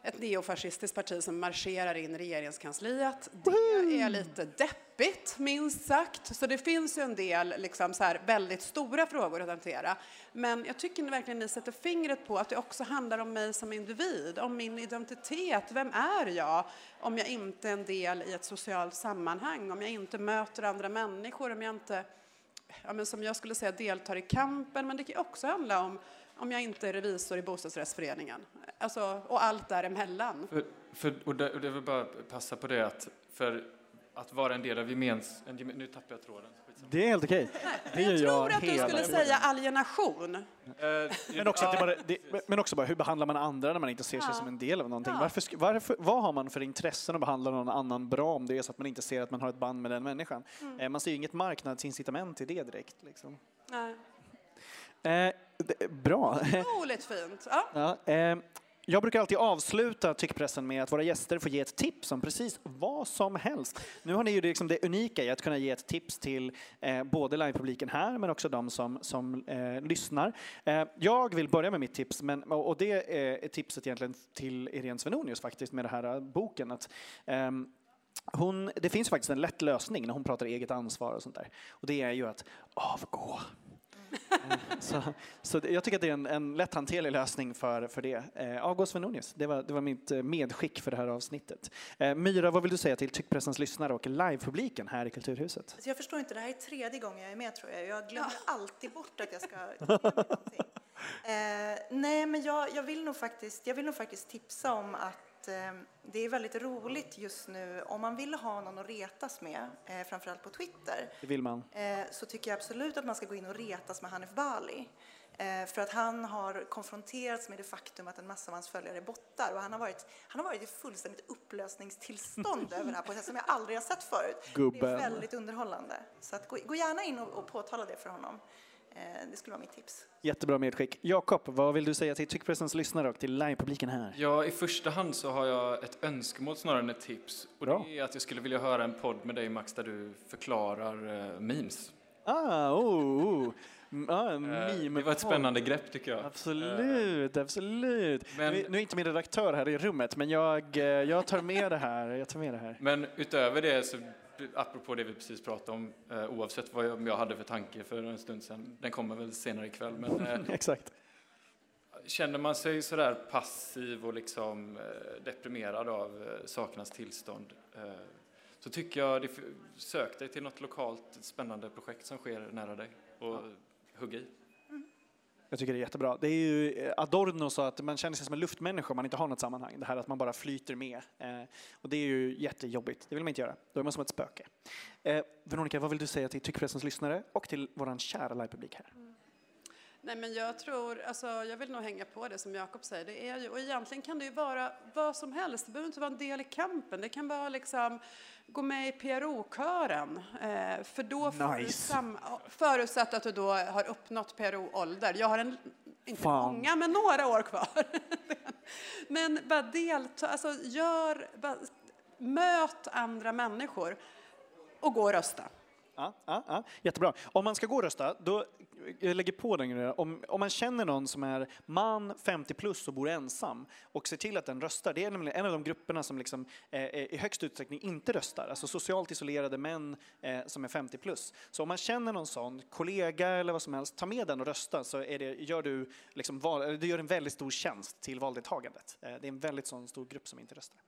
ett neofascistiskt parti som marscherar in i regeringskansliet. Det är lite deppigt, minst sagt. Så det finns ju en del liksom, så här, väldigt stora frågor att hantera. Men jag tycker verkligen ni sätter fingret på att det också handlar om mig som individ, om min identitet. Vem är jag om jag inte är en del i ett socialt sammanhang, om jag inte möter andra människor, om jag inte, ja, men som jag skulle säga, deltar i kampen. Men det kan också handla om om jag inte är revisor i bostadsrättsföreningen. Alltså, och allt däremellan. För, för, och, det, och det vill bara passa på det att för att vara en del av gemens... En, nu tappar jag tråden. Det är helt okej. Det jag gör tror att du skulle säga alienation. Eh, Men också, att det bara, det, men också bara, hur behandlar man andra när man inte ser sig Ja. som en del av någonting? Ja. Varför, varför, vad har man för intressen att behandla någon annan bra om det är så att man inte ser att man har ett band med den människan? Mm. Eh, man ser ju inget marknadsincitament i det direkt. Liksom. Nej. Eh, det, bra. Otroligt fint. Ja. *laughs* Ja, eh, jag brukar alltid avsluta tyckpressen med att våra gäster får ge ett tips om precis vad som helst. Nu har ni ju det, liksom det unika i att kunna ge ett tips till eh, både livepubliken här men också de som, som eh, lyssnar. Eh, jag vill börja med mitt tips men, och och det är tipset egentligen till Irene Svenonius faktiskt med den här eh, boken. Att, ehm, hon, det finns faktiskt en lätt lösning när hon pratar eget ansvar och sånt där. Och det är ju att avgå. *laughs* Så, så jag tycker att det är en, en lätthanterlig lösning för, för det. Eh, avgå Svenonius, det var, det var mitt eh, medskick för det här avsnittet. Eh, Myra, vad vill du säga till Tyckpressens lyssnare och livepubliken här i Kulturhuset? Alltså jag förstår inte, det här är tredje gången jag är med tror jag. Jag glömmer alltid bort att jag ska. *laughs* Eh, nej, men jag, jag, vill nog faktiskt, jag vill nog faktiskt tipsa om att eh, det är väldigt roligt just nu om man vill ha någon att retas med, eh, framförallt på Twitter, Det vill man. eh, så tycker jag absolut att man ska gå in och retas med Hanif Bali. För att han har konfronterats med det faktum att en massa av hans följare är bottar och han har varit, han har varit i fullständigt upplösningstillstånd över det här på ett sätt som jag aldrig har sett förut. Det Gubben. är väldigt underhållande. Så att gå, gå gärna in och, och påtala det för honom. Eh, det skulle vara mitt tips. Jättebra medskick. Jakob, vad vill du säga till Tyckpressens lyssnare och till livepubliken här? Ja, i första hand så har jag ett önskemål snarare än ett tips. Och Bra. det är att jag skulle vilja höra en podd med dig Max där du förklarar uh, memes. Ah, oh, oh. M- Ah, en Eh, meme det var ett spännande grepp tycker jag. Absolut, absolut. Men- nu, är inte min redaktör här i rummet, men jag, eh, jag tar med det här. Jag tar med det här. Men utöver det, så, apropå det vi precis pratade om, eh, oavsett vad jag, hade för tanke för en stund sedan, den kommer väl senare ikväll, men *laughs* eh, Exakt. känner man sig sådär passiv och liksom eh, deprimerad av sakernas tillstånd så tycker jag, det, sök dig till något lokalt spännande projekt som sker nära dig och hugg i. Jag tycker det är jättebra. Det är ju eh, Adorno sa att man känner sig som en luftmänniska om man inte har något sammanhang. Det här att man bara flyter med. Eh, och det är ju jättejobbigt. Det vill man inte göra. Då är man som ett spöke. Eh, Veronica, vad vill du säga till Tyckpressens lyssnare och till vår kära livepublik här? Mm. Nej, men jag tror, alltså, jag vill nog hänga på det som Jakob säger. Det är ju, och egentligen kan det ju vara vad som helst. Det behöver inte vara en del i kampen. Det kan vara liksom gå med i PRO-kören. Eh, för då får du Nice. sam, förutsatt att du då har uppnått PRO-ålder. Jag har en, inte Fan. många, men några år kvar. *laughs* men bara delta, alltså gör, bara, möt andra människor och gå och rösta. Ja, ja, ja, jättebra. Om man ska gå och rösta, då jag lägger på den grejen. Om, om man känner någon som är man, 50 plus och bor ensam och ser till att den röstar, det är nämligen en av de grupperna som liksom, eh, eh i högst utsträckning inte röstar, alltså socialt isolerade män eh, som är 50 plus. Så om man känner någon sån, kollega eller vad som helst, ta med den och rösta så är det, gör du, liksom val, eller du gör en väldigt stor tjänst till valdeltagandet. Eh, det är en väldigt sån stor grupp som inte röstar.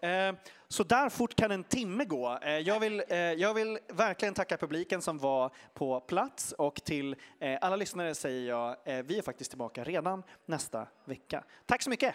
Eh, så där fort kan en timme gå. Eh, jag, vill, eh, jag vill verkligen tacka publiken som var på plats och till Eh, alla lyssnare säger jag, eh, vi är faktiskt tillbaka redan nästa vecka. Tack så mycket!